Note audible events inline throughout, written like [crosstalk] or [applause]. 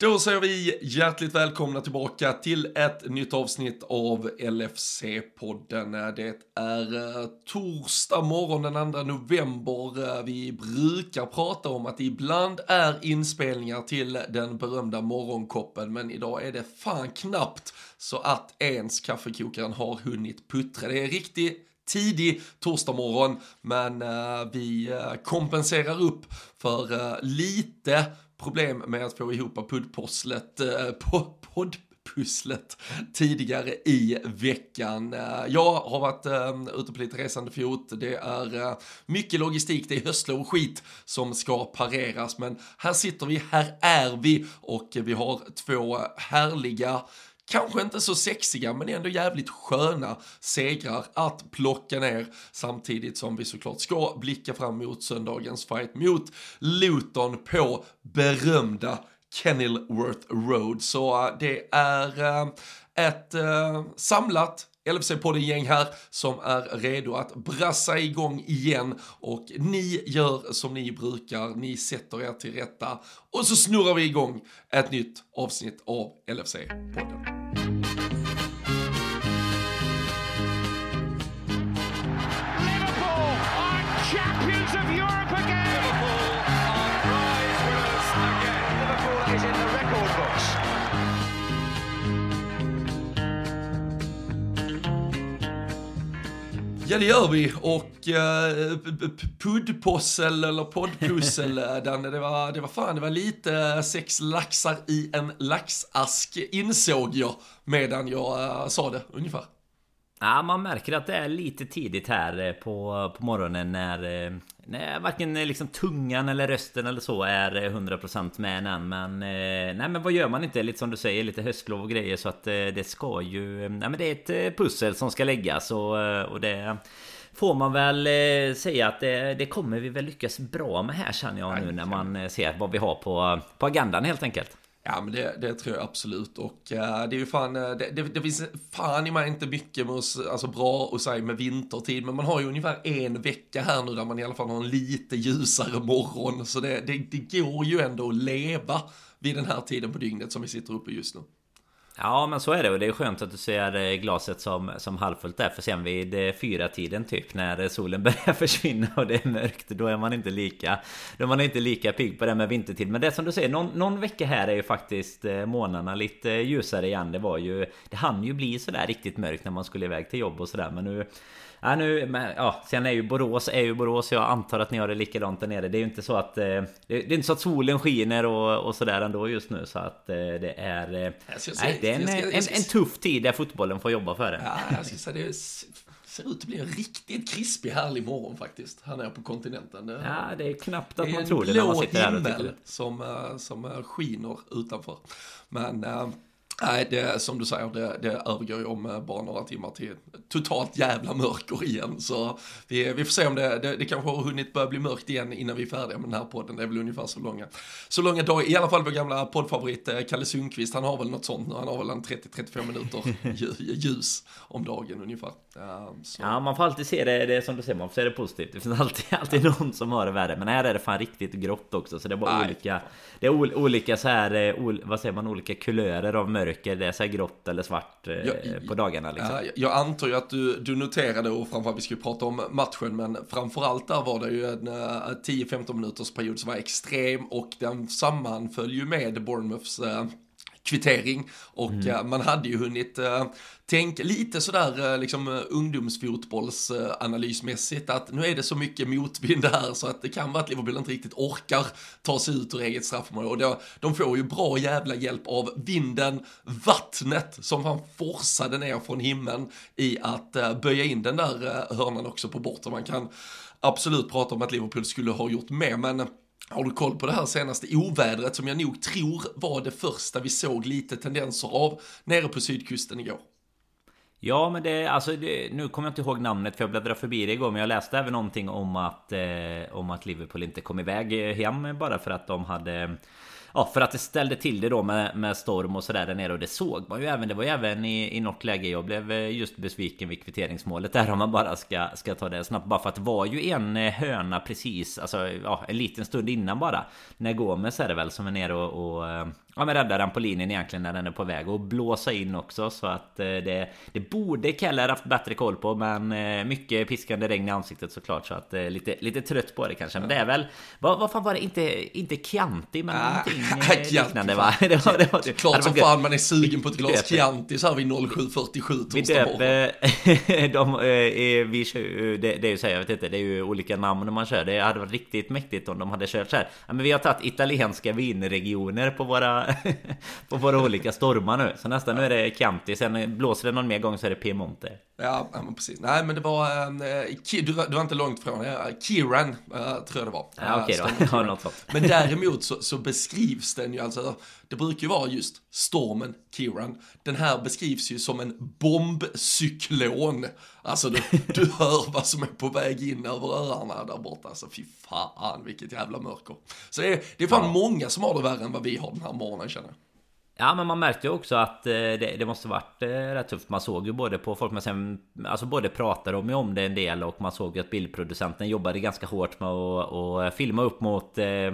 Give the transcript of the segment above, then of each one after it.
Då säger vi hjärtligt välkomna tillbaka till ett nytt avsnitt av LFC-podden. Det är eh, torsdag morgon den 2 november. Eh, vi brukar prata om att det ibland är inspelningar till den berömda morgonkoppen, men idag är det fan knappt så att ens kaffekokaren har hunnit puttra. Det är riktigt tidig torsdagmorgon, men eh, vi kompenserar upp för lite problem med att få ihop puddpusslet, eh, poddpusslet tidigare i veckan. Eh, jag har varit eh, ute på lite resande fot, det är eh, mycket logistik, det är höstlov och skit som ska pareras, men här sitter vi, här är vi och vi har två härliga kanske inte så sexiga men ändå jävligt sköna segrar att plocka ner samtidigt som vi såklart ska blicka fram mot söndagens fight mot Luton på berömda Kenilworth Road. Så äh, det är äh, ett äh, samlat LFC-podden-gäng här som är redo att brassa igång igen. Och ni gör som ni brukar, ni sätter er till rätta. Och så snurrar vi igång ett nytt avsnitt av LFC-podden. Ja det gör vi och uh, puddpossel eller poddpussel [laughs] Danne, det var, det var fan, det var lite sex laxar i en laxask insåg jag medan jag uh, sa det ungefär. Ja, man märker att det är lite tidigt här eh, på, på morgonen när, eh, när varken eh, liksom tungan eller rösten eller så är 100% med än. Men nej, men vad gör man inte? Lite som du säger, lite höstlov och grejer så att det ska ju... Nej, men det är ett pussel som ska läggas och, och det får man väl säga att det, det, kommer vi väl lyckas bra med här känner jag nu när man ser vad vi har på, på agendan helt enkelt. Ja men det, det, tror jag absolut och uh, det är ju fan, uh, det, det, det, finns fan i mig inte mycket med, alltså bra att säga med vintertid men man har ju ungefär en vecka här nu där man i alla fall har en lite ljusare morgon så det, det, det går ju ändå att leva vid den här tiden på dygnet som vi sitter uppe just nu. Ja men så är det. Och det är skönt att du ser eh, glaset som, som halvfullt där. För sen vid eh, fyra tiden typ när solen [laughs] börjar försvinna och det är mörkt Då är man inte lika Då är man inte lika pigg på det med vintertid. Men det som du säger, någon, någon vecka här är ju faktiskt eh, månaderna lite ljusare igen. Det var ju Det hann ju bli sådär riktigt mörkt när man skulle iväg till jobb och sådär. Men nu Ja, nu, men, ja, sen är ju Borås är ju Borås. Jag antar att ni har det likadant där nere. Det är ju inte så att... Eh, det, är inte så att solen skiner och, och sådär ändå just nu. Så att eh, det är... Eh, nej, det är en, en, en, tuff tid där fotbollen får jobba för det. Ja, jag ska säga det ser ut att bli en riktigt krispig härlig morgon faktiskt. Här nere på kontinenten. Det, ja, det är knappt att man tror det när man sitter här och tycker det. som, som skiner utanför. Men Nej, det, som du säger, det, det övergår ju om eh, bara några timmar till totalt jävla mörker igen. Så vi, vi får se om det, det, det kanske har hunnit börja bli mörkt igen innan vi är färdiga med den här podden. Det är väl ungefär så långa, så långa dagar. I alla fall vår gamla poddfavorit eh, Kalle Sundqvist, han har väl något sånt nu. Han har väl en 30-35 minuter [laughs] ljus om dagen ungefär. Så. Ja, man får alltid se det, det som du säger, man får se det positivt. Det finns alltid, [laughs] alltid någon som har det värre. Men här är det fan riktigt grått också. Så det är bara Nej. olika, det är olika så här, eh, vad säger man, olika kulörer av mörker mörker, det är så grått eller svart eh, jag, på dagarna liksom. Jag, jag antar ju att du, du noterade, och framförallt vi ju prata om matchen, men framförallt där var det ju en 10-15 eh, minuters period som var extrem och den sammanföll ju med Bournemouths eh, kvittering och mm. uh, man hade ju hunnit uh, tänka lite sådär uh, liksom ungdomsfotbollsanalysmässigt att nu är det så mycket motvind här så att det kan vara att Liverpool inte riktigt orkar ta sig ut ur eget straffområde och de får ju bra jävla hjälp av vinden, vattnet som fan forsade ner från himlen i att böja in den där hörnan också på bortre. Man kan absolut prata om att Liverpool skulle ha gjort mer men har du koll på det här senaste ovädret som jag nog tror var det första vi såg lite tendenser av nere på sydkusten igår? Ja men det, alltså det, nu kommer jag inte ihåg namnet för jag bläddrade förbi det igår Men jag läste även någonting om att, eh, om att Liverpool inte kom iväg eh, hem bara för att de hade Ja för att det ställde till det då med, med storm och sådär där nere och det såg man ju även. Det var ju även i, i något läge jag blev eh, just besviken vid kvitteringsmålet Där om man bara ska, ska ta det snabbt. Bara för att det var ju en eh, höna precis Alltså ja, en liten stund innan bara. När Gomes är det väl som är nere och, och, eh, ja, men rädda den på linjen egentligen när den är på väg och blåsa in också så att eh, det, det borde Keller haft bättre koll på men eh, mycket piskande regn i ansiktet såklart så att eh, lite, lite trött på det kanske. Men det är väl vad, vad fan var det? Inte, inte Chianti men ah, någonting [laughs] liknande va? [laughs] Det var, det var, det, Klart som fan man är sugen på ett glas Chianti så här vid 07.47 Vi döper [laughs] de, vi kör, det, det är ju så här, jag vet inte det är ju olika namn när man kör. Det hade varit riktigt mäktigt om de hade kört så här. Ja, men vi har tagit italienska vinregioner på våra [laughs] på våra olika stormar nu. Så nästan nu är det Chianti, sen blåser det någon mer gång så är det Piemonte. Ja, men precis. Nej, men det var, äh, du, var du var inte långt från, äh, Kieran äh, tror jag det var. Ja, okej okay, då. [laughs] Ja, något sånt. Men däremot så, så, beskrivs den ju alltså, det brukar ju vara just stormen Kieran. Den här beskrivs ju som en bombcyklon. Alltså du, du [laughs] hör vad som är på väg in över öarna där borta. Alltså fy fan vilket jävla mörker. Så det är, det är fan ja. många som har det värre än vad vi har den här morgonen känner jag. Ja men man märkte ju också att eh, det, det måste varit eh, rätt tufft. Man såg ju både på folk, men sen alltså både pratade de ju om det en del och man såg ju att bildproducenten jobbade ganska hårt med att och filma upp mot eh,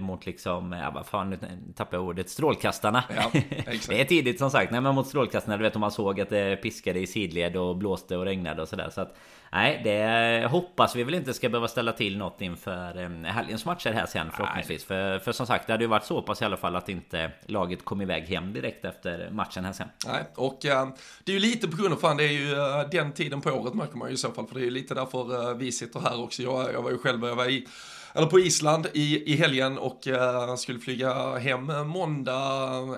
mot liksom, ja vad fan nu tappar jag ordet, strålkastarna. Ja, [laughs] det är tidigt som sagt, nej men mot strålkastarna, du vet om man såg att det piskade i sidled och blåste och regnade och sådär. Så att Nej, det hoppas vi väl inte ska behöva ställa till något inför eh, helgens matcher här sen förhoppningsvis. För, för som sagt, det hade ju varit så pass i alla fall att inte laget kom iväg hem direkt efter matchen här sen. Nej, och äh, det är ju lite på grund av, fan det är ju äh, den tiden på året märker man ju i så fall. För det är ju lite därför äh, vi sitter här också. Jag, jag var ju själv, jag var i eller på Island i, i helgen och eh, skulle flyga hem måndag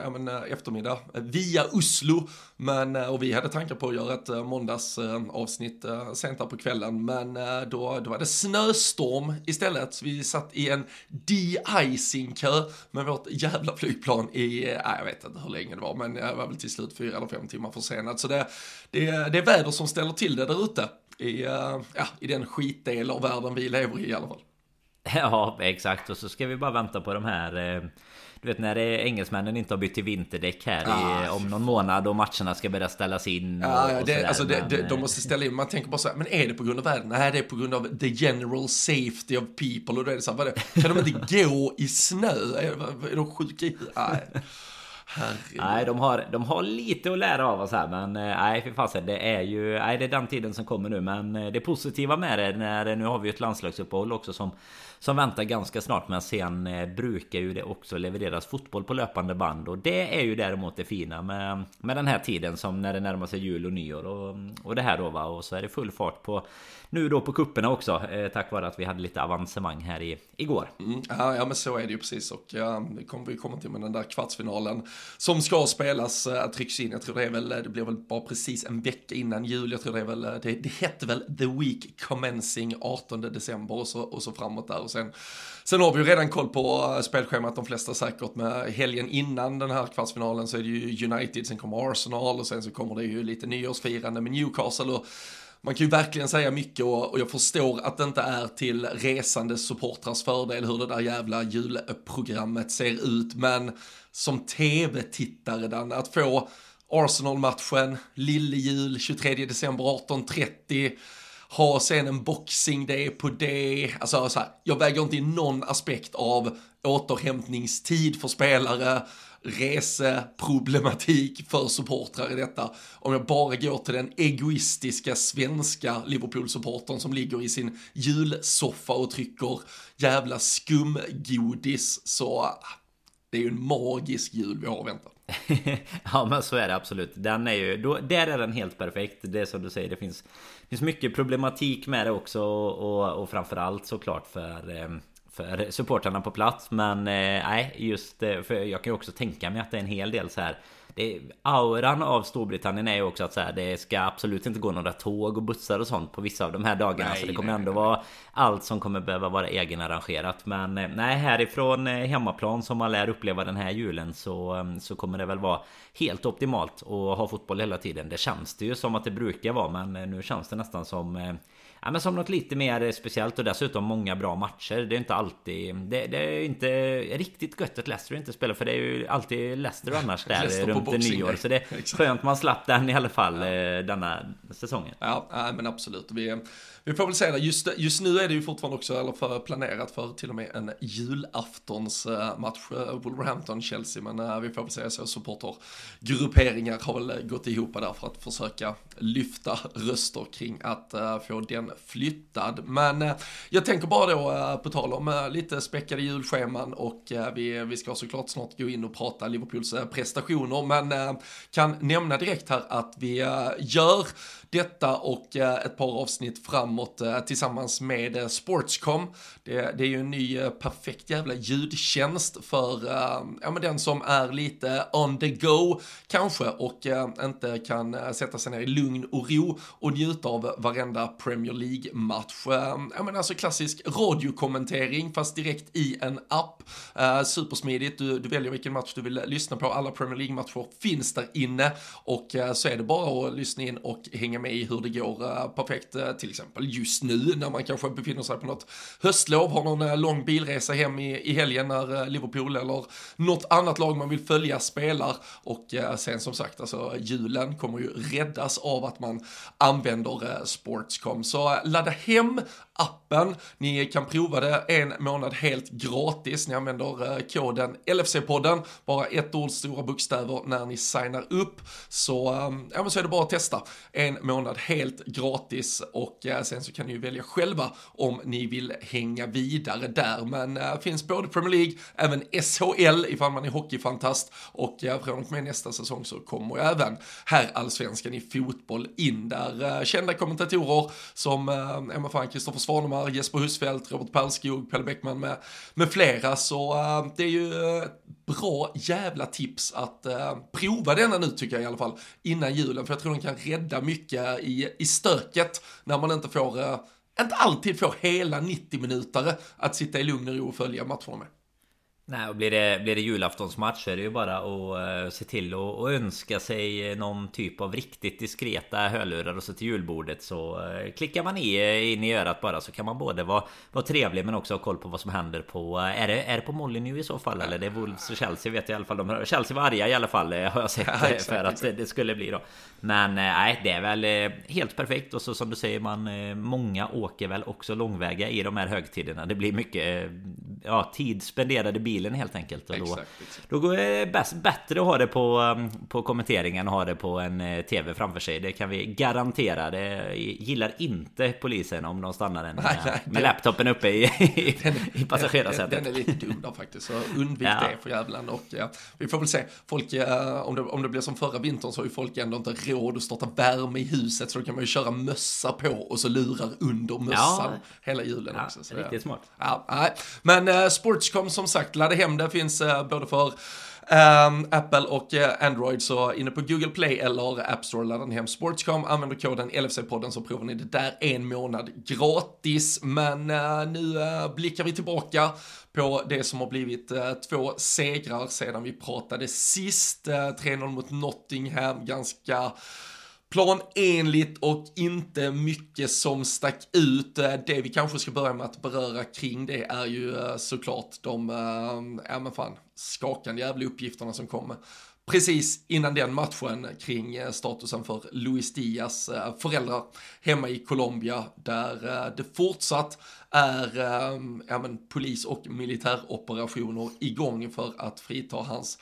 ja, men, eh, eftermiddag via Oslo. Men, eh, och vi hade tankar på att göra ett eh, måndagsavsnitt sent där på kvällen. Men då, då var det snöstorm istället. Vi satt i en de-icing-kö med vårt jävla flygplan i, jag vet inte hur länge det var, men jag var väl till slut fyra eller fem timmar försenad. Så det, det, det är väder som ställer till det där ute. I, ja, i den skitdel av världen vi lever i i alla fall. [laughs] Ja, exakt. Och så ska vi bara vänta på de här... Eh, du vet när engelsmännen inte har bytt till vinterdäck här ah. i, om någon månad och matcherna ska börja ställas in. Och, ja, det, och alltså det, det, de måste ställa in. Man tänker bara så här, men är det på grund av vädret? Nej, det är på grund av the general safety of people. Och då är det så här, vad det, kan de inte gå i snö? Är, är de sjuka i Nej. Nej, de har, de har lite att lära av oss här men eh, nej för fasen det är ju Nej det är den tiden som kommer nu men eh, det positiva med det när eh, nu har vi ett landslagsuppehåll också som som väntar ganska snart. Men sen brukar ju det också levereras fotboll på löpande band. Och det är ju däremot det fina med, med den här tiden som när det närmar sig jul och nyår och, och det här då va. Och så är det full fart på nu då på kupperna också. Eh, tack vare att vi hade lite avancemang här i, igår. Mm, ja, men så är det ju precis. Och ja, vi kommer vi komma till med den där kvartsfinalen som ska spelas äh, trycks in. Jag tror det är väl, eh, det blir väl bara precis en vecka innan jul. Jag tror det är väl, eh, det, det hette väl The Week Commencing 18 december och så, och så framåt där. Och sen, sen har vi ju redan koll på spelschemat, de flesta säkert med helgen innan den här kvartsfinalen så är det ju United, sen kommer Arsenal och sen så kommer det ju lite nyårsfirande med Newcastle och man kan ju verkligen säga mycket och, och jag förstår att det inte är till resande supportrars fördel hur det där jävla julprogrammet ser ut, men som tv-tittare, Dan, att få Arsenal-matchen, lillejul, 23 december 18.30, ha sen en boxing day på det. Alltså så här, jag väger inte in någon aspekt av återhämtningstid för spelare, reseproblematik för supportrar i detta. Om jag bara går till den egoistiska svenska Liverpool-supportern som ligger i sin julsoffa och trycker jävla skumgodis så ah, det är ju en magisk jul vi har att vänta. [laughs] ja men så är det absolut. Den är ju, då, där är den helt perfekt. Det är som du säger, det finns, finns mycket problematik med det också. Och, och framförallt såklart för eh, för supportrarna på plats Men eh, nej just eh, för jag kan ju också tänka mig att det är en hel del så här det, auran av Storbritannien är ju också att så här, det ska absolut inte gå några tåg och bussar och sånt på vissa av de här dagarna. Nej, så det kommer nej, ändå nej. vara allt som kommer behöva vara egenarrangerat. Men eh, nej, härifrån hemmaplan som man lär uppleva den här julen så, eh, så kommer det väl vara helt optimalt att ha fotboll hela tiden. Det känns det ju som att det brukar vara, men nu känns det nästan som Ja men som något lite mer speciellt och dessutom många bra matcher. Det är inte alltid... Det, det är inte riktigt gött att Leicester inte spelar för det är ju alltid Leicester annars där [laughs] runt nyår. Så det är [laughs] skönt man slapp den i alla fall ja. Eh, denna säsongen. Ja, men absolut. Vi, vi får väl se det. Just, just nu är det ju fortfarande också, eller för planerat för till och med en julaftonsmatch, eh, eh, Wolverhampton-Chelsea, men eh, vi får väl se så supportergrupperingar har väl gått ihop där för att försöka lyfta röster kring att få den flyttad. Men jag tänker bara då, på tal om lite späckade julscheman och vi, vi ska såklart snart gå in och prata Liverpools prestationer, men kan nämna direkt här att vi gör detta och ett par avsnitt framåt eh, tillsammans med eh, Sportscom. Det, det, är ju en ny eh, perfekt jävla ljudtjänst för ja, men den som är lite on the go kanske och inte kan sätta sig ner i lugn och ro och njuta av varenda Premier League-match. ja, men alltså klassisk radiokommentering fast direkt i en app. supersmidigt, du, du väljer vilken match du vill lyssna på. Alla Premier League-matcher finns där inne och så är det bara att lyssna in och hänga med i hur det går perfekt, till exempel just nu när man kanske befinner sig på något höstlov, har någon eh, lång bilresa hem i, i helgen när eh, Liverpool eller något annat lag man vill följa spelar och eh, sen som sagt, alltså julen kommer ju räddas av att man använder Sportscom. Så ladda hem appen. Ni kan prova det en månad helt gratis. Ni använder koden LFC-podden, bara ett ord stora bokstäver när ni signar upp. Så, ja, men så är det bara att testa. En månad helt gratis och sen så kan ni ju välja själva om ni vill hänga vidare där. Men äh, finns både Premier League, även SHL ifall man är hockeyfantast och äh, från och med nästa säsong så kommer även här allsvenskan i fotboll in där äh, kända kommentatorer som äh, Emma fan Kristoffer Svanemar, Jesper Husfeldt, Robert Perlskog, Pelle Bäckman med, med flera. Så äh, det är ju bra jävla tips att eh, prova denna nu tycker jag i alla fall innan julen. För jag tror den kan rädda mycket i, i stöket när man inte får, eh, inte alltid får hela 90 minuter att sitta i lugn och ro och följa matcherna med. Nej, och blir det, blir det julaftonsmatch så är det ju bara att uh, se till att önska sig någon typ av riktigt diskreta hörlurar och så till julbordet så uh, klickar man i uh, in i örat bara så kan man både vara, vara trevlig men också ha koll på vad som händer på Är det, är det på nu i så fall eller? Det är Wolves och Chelsea vet jag i alla fall de, Chelsea var arga i alla fall har jag sett [laughs] ja, exakt, för att exakt. det skulle bli då Men nej det är väl helt perfekt och så som du säger man Många åker väl också långväga i de här högtiderna Det blir mycket ja, tid spenderad i bilen helt enkelt. Och då, exakt, exakt. då går det bäst, bättre att ha det på, um, på kommenteringen och ha det på en eh, TV framför sig. Det kan vi garantera. Det gillar inte polisen om de stannar en [laughs] nej, nej, med den, laptopen uppe i, i, [laughs] den, i passagerarsätet. Den, den, är lite dum där faktiskt. Så undvik ja. det för jävlar. Och ja, vi får väl se. Folk, uh, om, det, om det blir som förra vintern så har ju folk ändå inte råd att starta värme i huset. Så då kan man ju köra mössa på och så lurar under mössan ja. hela julen också. Så riktigt smart. Ja, nej. Men uh, Sportscom som sagt, ladda hem det finns eh, både för Um, Apple och uh, Android så inne på Google Play eller App Store laddar ni hem Sportscom, använder koden LFC-podden så provar ni det där en månad gratis. Men uh, nu uh, blickar vi tillbaka på det som har blivit två segrar sedan vi pratade sist. 3-0 mot Nottingham, ganska planenligt och inte mycket som stack ut. Eh, det vi kanske ska börja med att beröra kring det är ju eh, såklart de, eh, ja men fan, skakande jävla uppgifterna som kom precis innan den matchen kring statusen för Luis Diaz föräldrar hemma i Colombia där det fortsatt är ja, men, polis och militäroperationer igång för att frita hans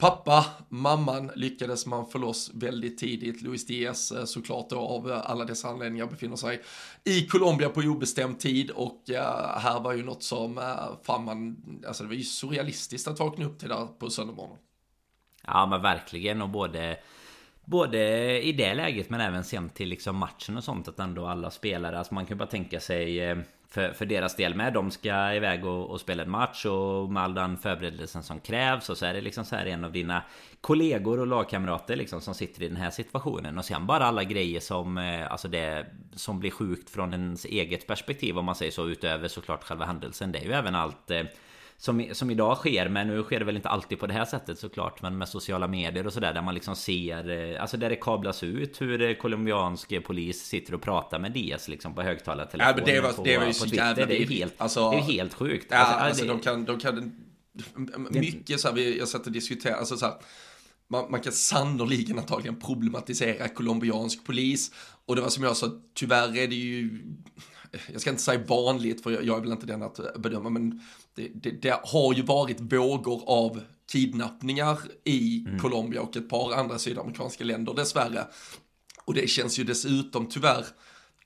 Pappa, mamman lyckades man få loss väldigt tidigt. Luis Diaz eh, såklart då av eh, alla dessa anledningar befinner sig i Colombia på obestämd tid. Och eh, här var ju något som, fan man, alltså det var ju surrealistiskt att vakna upp till där på söndag Ja men verkligen. Och både Både i det läget men även sen till liksom matchen och sånt att ändå alla spelare, alltså man kan bara tänka sig för, för deras del med. De ska iväg och, och, spela en match och med all den förberedelsen som krävs och så är det liksom så här en av dina kollegor och lagkamrater liksom som sitter i den här situationen och sen bara alla grejer som eh, alltså det som blir sjukt från ens eget perspektiv om man säger så utöver såklart själva händelsen. Det är ju även allt eh, som, som idag sker, men nu sker det väl inte alltid på det här sättet såklart Men med sociala medier och sådär där man liksom ser eh, Alltså där det kablas ut hur colombiansk polis sitter och pratar med DS liksom på högtalartelefonen Ja det var, på, det var ju så jävla Det är helt, alltså, det är helt sjukt Ja, alltså, alltså, det, de kan, de kan mycket så här, jag satt och diskuterade, alltså så här, man, man kan sannoliken antagligen problematisera colombiansk polis. Och det var som jag sa, tyvärr är det ju, jag ska inte säga vanligt, för jag, är väl inte den att bedöma, men det, det, det har ju varit vågor av kidnappningar i mm. Colombia och ett par andra sydamerikanska länder dessvärre. Och det känns ju dessutom tyvärr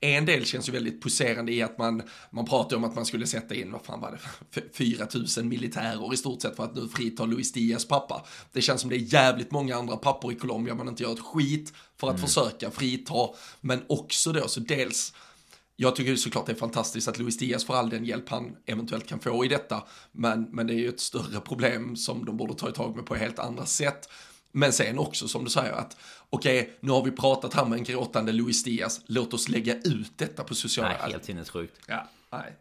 en del känns ju väldigt poserande i att man, man pratar om att man skulle sätta in, vad fan var det, 4000 militärer i stort sett för att nu frita Luis Diaz pappa. Det känns som det är jävligt många andra pappor i Colombia man inte gör ett skit för att mm. försöka frita, men också då så dels jag tycker såklart det är fantastiskt att Luis Diaz får all den hjälp han eventuellt kan få i detta. Men, men det är ju ett större problem som de borde ta tag med på helt andra sätt. Men sen också som du säger att okej, okay, nu har vi pratat här med en gråtande Luis Diaz, låt oss lägga ut detta på sociala... Nej, helt sinnessjukt. Ja, nej.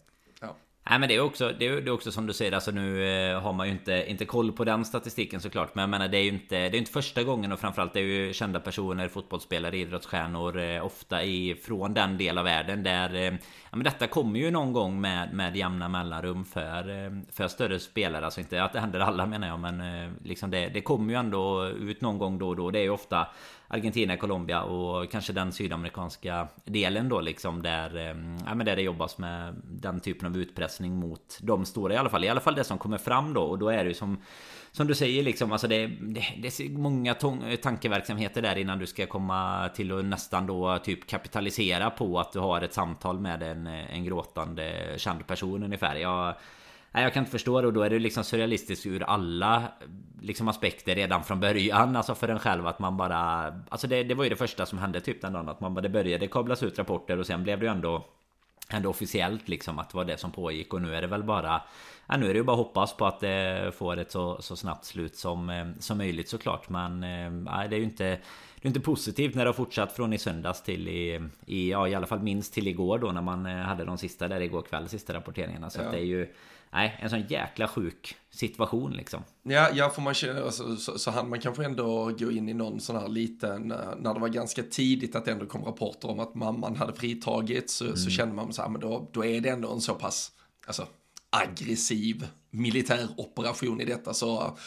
Nej men det är också, det är, också som du säger, alltså nu eh, har man ju inte, inte koll på den statistiken såklart. Men jag menar det är ju inte, det är inte första gången och framförallt det är ju kända personer, fotbollsspelare, idrottsstjärnor eh, Ofta från den del av världen där eh, Ja men detta kommer ju någon gång med, med jämna mellanrum för, för större spelare. Alltså inte att det händer alla menar jag men liksom det, det kommer ju ändå ut någon gång då och då. Det är ju ofta Argentina, Colombia och kanske den sydamerikanska delen då liksom där, eh, ja, men där det jobbas med den typen av utpressning mot de stora i alla fall. I alla fall det som kommer fram då och då är det ju som som du säger liksom, alltså det, det, det är många tankeverksamheter där innan du ska komma till att nästan då typ kapitalisera på att du har ett samtal med en, en gråtande känd person ungefär. Jag, Nej, jag kan inte förstå det och då är det liksom surrealistiskt ur alla liksom aspekter redan från början. Alltså för en själv att man bara... Alltså det, det var ju det första som hände typ den dagen. Att man bara, det började kablas ut rapporter och sen blev det ju ändå... Ändå officiellt liksom att det var det som pågick och nu är det väl bara... Ja, nu är det ju bara hoppas på att det får ett så, så snabbt slut som, eh, som möjligt såklart. Men nej, det är ju inte... Det är inte positivt när det har fortsatt från i söndags till i, i, ja, i alla fall minst till igår då när man eh, hade de sista där igår kväll, sista rapporteringarna. Så ja. det är ju Nej, en sån jäkla sjuk situation liksom. Ja, ja får man känna, alltså, så, så han man kanske ändå gå in i någon sån här liten, eh, när det var ganska tidigt att det ändå kom rapporter om att mamman hade fritagits, så, mm. så kände man så här, men då, då är det ändå en så pass, alltså aggressiv militär operation i detta så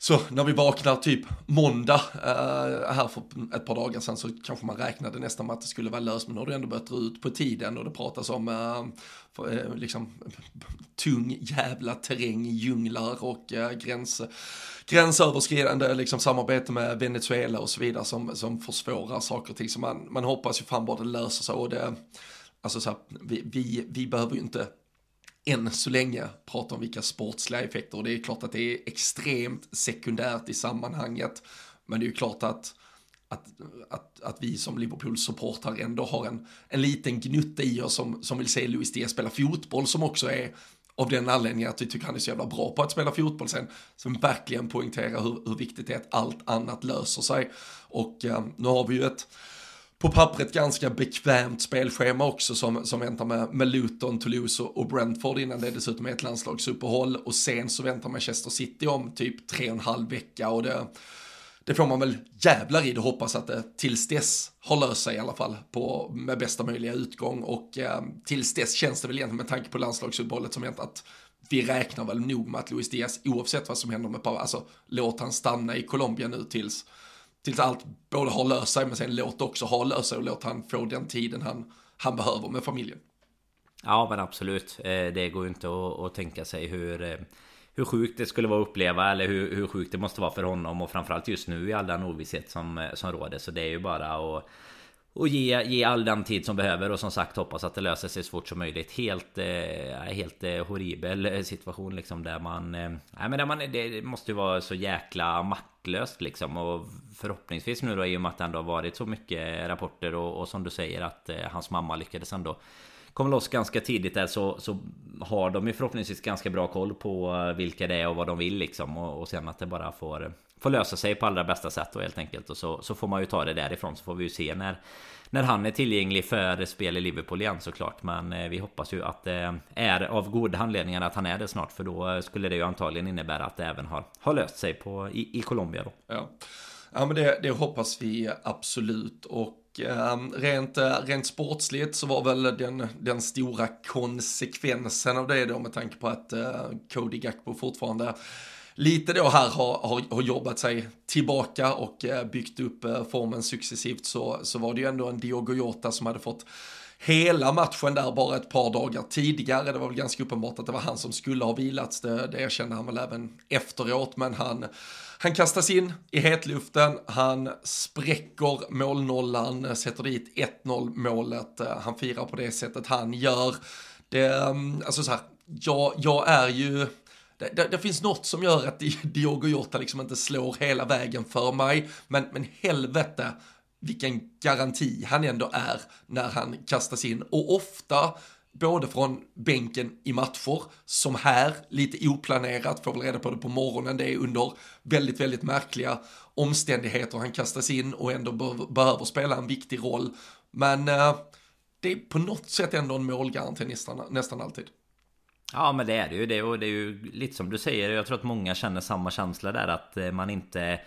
så när vi vaknar typ måndag eh, här för ett par dagar sedan så kanske man räknade nästan med att det skulle vara löst men nu har det ändå börjat dra ut på tiden och det pratas om eh, för, eh, liksom tung jävla terräng djunglar och eh, gräns, gränsöverskridande liksom, samarbete med Venezuela och så vidare som, som försvårar saker och ting. Så man, man hoppas ju fan bara det löser sig och det, alltså så här, vi, vi, vi behöver ju inte än så länge prata om vilka sportsliga effekter och det är klart att det är extremt sekundärt i sammanhanget. Men det är ju klart att att, att, att vi som Liverpool-supportrar ändå har en, en liten gnutta i oss som, som vill se Luis Diaz spela fotboll som också är av den anledningen att vi tycker han är så jävla bra på att spela fotboll sen, som verkligen poängterar hur, hur viktigt det är att allt annat löser sig. Och eh, nu har vi ju ett på pappret ganska bekvämt spelschema också som, som väntar med, med Luton, Toulouse och Brentford innan det dessutom är ett landslagsuppehåll och sen så väntar Manchester City om typ tre och en halv vecka och det, det får man väl jävlar i det hoppas att det tills dess har löst sig i alla fall på, med bästa möjliga utgång och eh, tills dess känns det väl egentligen med tanke på landslagsuppehållet som väntat. vi räknar väl nog med att Luis Diaz oavsett vad som händer med Pau, alltså låt han stanna i Colombia nu tills tills allt både har löst sig men sen låt också ha löst sig och låt han få den tiden han, han behöver med familjen. Ja men absolut. Eh, det går ju inte att, att tänka sig hur eh, hur sjukt det skulle vara att uppleva eller hur, hur sjukt det måste vara för honom och framförallt just nu i all den ovisshet som, eh, som råder. Så det är ju bara att och ge, ge all den tid som behöver och som sagt hoppas att det löser sig så fort som möjligt. Helt, eh, helt eh, horribel situation liksom där man... Eh, nej men där man, det måste ju vara så jäkla maktlöst liksom och förhoppningsvis nu då i och med att det ändå har varit så mycket rapporter och, och som du säger att eh, hans mamma lyckades ändå komma loss ganska tidigt där så, så har de ju förhoppningsvis ganska bra koll på eh, vilka det är och vad de vill liksom. Och, och sen att det bara får, får lösa sig på allra bästa sätt då helt enkelt. Och så, så får man ju ta det därifrån så får vi ju se när när han är tillgänglig för spel i Liverpool igen såklart. Men eh, vi hoppas ju att det är av goda anledningar att han är det snart. För då skulle det ju antagligen innebära att det även har, har löst sig på, i, i Colombia då. Ja. Ja men det, det hoppas vi absolut och ehm, rent, eh, rent sportsligt så var väl den, den stora konsekvensen av det då med tanke på att eh, Cody Gakpo fortfarande lite då här har, har, har jobbat sig tillbaka och eh, byggt upp formen successivt så, så var det ju ändå en Diogo Jota som hade fått hela matchen där bara ett par dagar tidigare. Det var väl ganska uppenbart att det var han som skulle ha vilats. Det, det erkände han väl även efteråt, men han han kastas in i hetluften, han spräcker målnollan, sätter dit 1-0 målet, han firar på det sättet han gör. Det, mm, alltså så här, jag, jag är ju, det, det, det, finns något som gör att [laughs] Diogo Jota liksom inte slår hela vägen för mig, men, men helvete vilken garanti han ändå är när han kastas in. Och ofta både från bänken i matcher, som här, lite oplanerat, får väl reda på det på morgonen, det är under väldigt, väldigt märkliga omständigheter han kastas in och ändå be behöver spela en viktig roll. Men eh, det är på något sätt ändå en målgaranti nästan, nästan alltid. Ja men det är det ju, det, och det är ju lite som du säger, jag tror att många känner samma känsla där att eh, man inte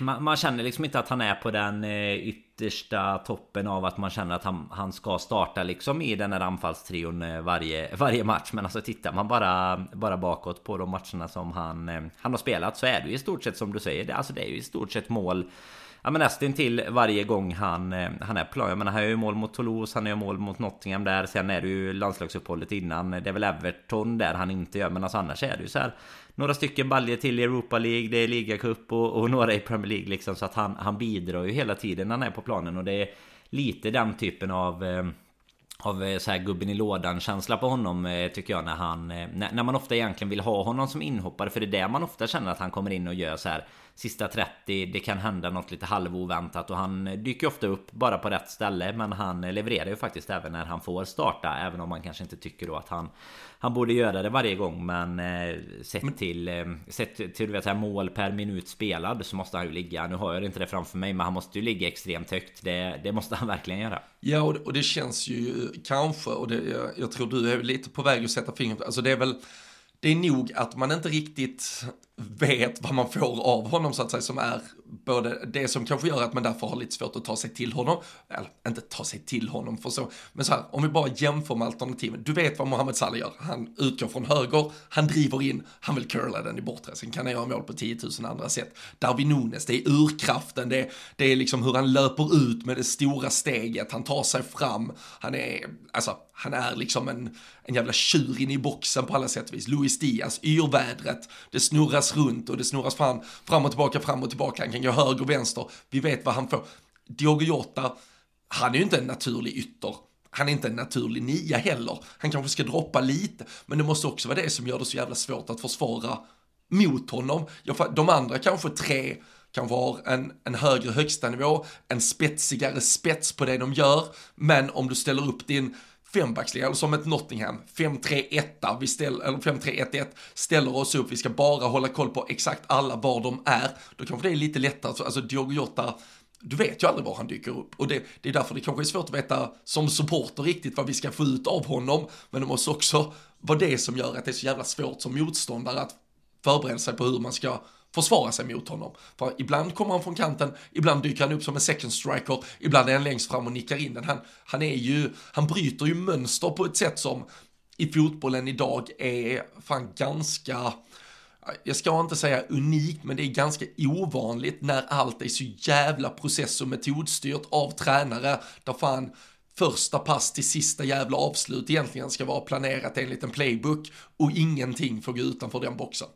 man, man, känner liksom inte att han är på den eh, yttersta toppen av att man känner att han, han ska starta liksom i den här anfallstrion eh, varje, [laughs] varje match. Men alltså tittar man bara, bara bakåt på de matcherna som han, eh, han har spelat så är det ju i stort sett som du säger. Det, alltså det är ju i stort sett mål Ja men nästan till varje gång han, eh, han är på plan. Jag menar han gör ju mål mot Toulouse, han gör mål mot Nottingham där. Sen är det ju landslagsuppehållet innan. Det är väl Everton där han inte gör. Men alltså annars är det ju så här några stycken baljer till i Europa League, det är ligacup och, och några i Premier League liksom. Så att han, han bidrar ju hela tiden när han är på planen och det är lite den typen av eh, av eh, så här gubben i lådan känsla på honom eh, tycker jag när han när, man ofta egentligen vill ha honom som inhoppare för det är det man ofta känner att han kommer in och gör så här sista 30 det kan hända något lite halvoväntat. Och han dyker ofta upp bara på rätt ställe men han levererar ju faktiskt även när han får starta även om man kanske inte tycker då att han han borde göra det varje gång. Men eh, sett men... till eh, Sett till du vet, här, mål per minut spelad så måste han ju ligga. Nu har jag inte det framför mig men han måste ju ligga extremt högt. Det, det måste han [laughs] verkligen göra. Ja och det, och det känns ju kanske och det, jag, jag tror du är lite på väg att sätta fingret Alltså det är väl det är nog att man inte riktigt vet vad man får av honom så att säga som är både det som kanske gör att man därför har lite svårt att ta sig till honom, eller inte ta sig till honom för så, men så här, om vi bara jämför med alternativen. Du vet vad Mohamed Salah gör, han utgår från höger, han driver in, han vill curla den i bortre, sen kan han göra mål på 10 000 andra sätt. Darwin Nunes, det är urkraften, det, det är liksom hur han löper ut med det stora steget, han tar sig fram, han är, alltså, han är liksom en, en jävla tjur in i boxen på alla sätt och vis. Luis Diaz, yrvädret, det snurras runt och det snurras fram, fram och tillbaka, fram och tillbaka. Han kan gå höger och vänster. Vi vet vad han får. Diogo Jota, han är ju inte en naturlig ytter. Han är inte en naturlig nia heller. Han kanske ska droppa lite, men det måste också vara det som gör det så jävla svårt att försvara mot honom. De andra kanske tre kanske har en, en högre högsta nivå, en spetsigare spets på det de gör, men om du ställer upp din fembackslinje, eller som ett Nottingham, 5-3-1, vi ställer, eller 5-3-1-1, ställer oss upp, vi ska bara hålla koll på exakt alla var de är, då kanske det är lite lättare, alltså Diogo Jota, du vet ju aldrig var han dyker upp. Och det, det är därför det kanske är svårt att veta som supporter riktigt vad vi ska få ut av honom, men det måste också vara det som gör att det är så jävla svårt som motståndare att förbereda sig på hur man ska försvara sig mot honom. För ibland kommer han från kanten, ibland dyker han upp som en second striker, ibland är han längst fram och nickar in den. Han, han är ju, han bryter ju mönster på ett sätt som i fotbollen idag är fan ganska, jag ska inte säga unikt, men det är ganska ovanligt när allt är så jävla process och metodstyrt av tränare, där fan första pass till sista jävla avslut egentligen ska vara planerat enligt en playbook och ingenting får gå utanför den boxen.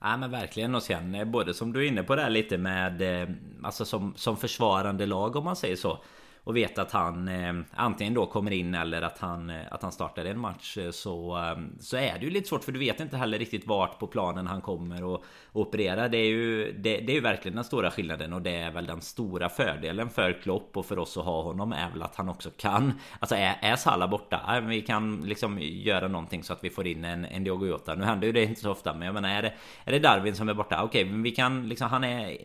Ja men verkligen. Och sen eh, både som du är inne på där lite med eh, Alltså som, som försvarande lag om man säger så och vet att han eh, antingen då kommer in eller att han, eh, att han startar en match eh, så, eh, så är det ju lite svårt för du vet inte heller riktigt vart på planen han kommer och, och operera. Det är, ju, det, det, är ju verkligen den stora skillnaden och det är väl den stora fördelen för Klopp och för oss att ha honom är väl att han också kan Alltså är, är Salah borta, vi kan liksom göra någonting så att vi får in en, en Diogo Jota. Nu händer ju det inte så ofta men jag menar är det, är det Darwin som är borta? Okej, okay, vi kan liksom, han är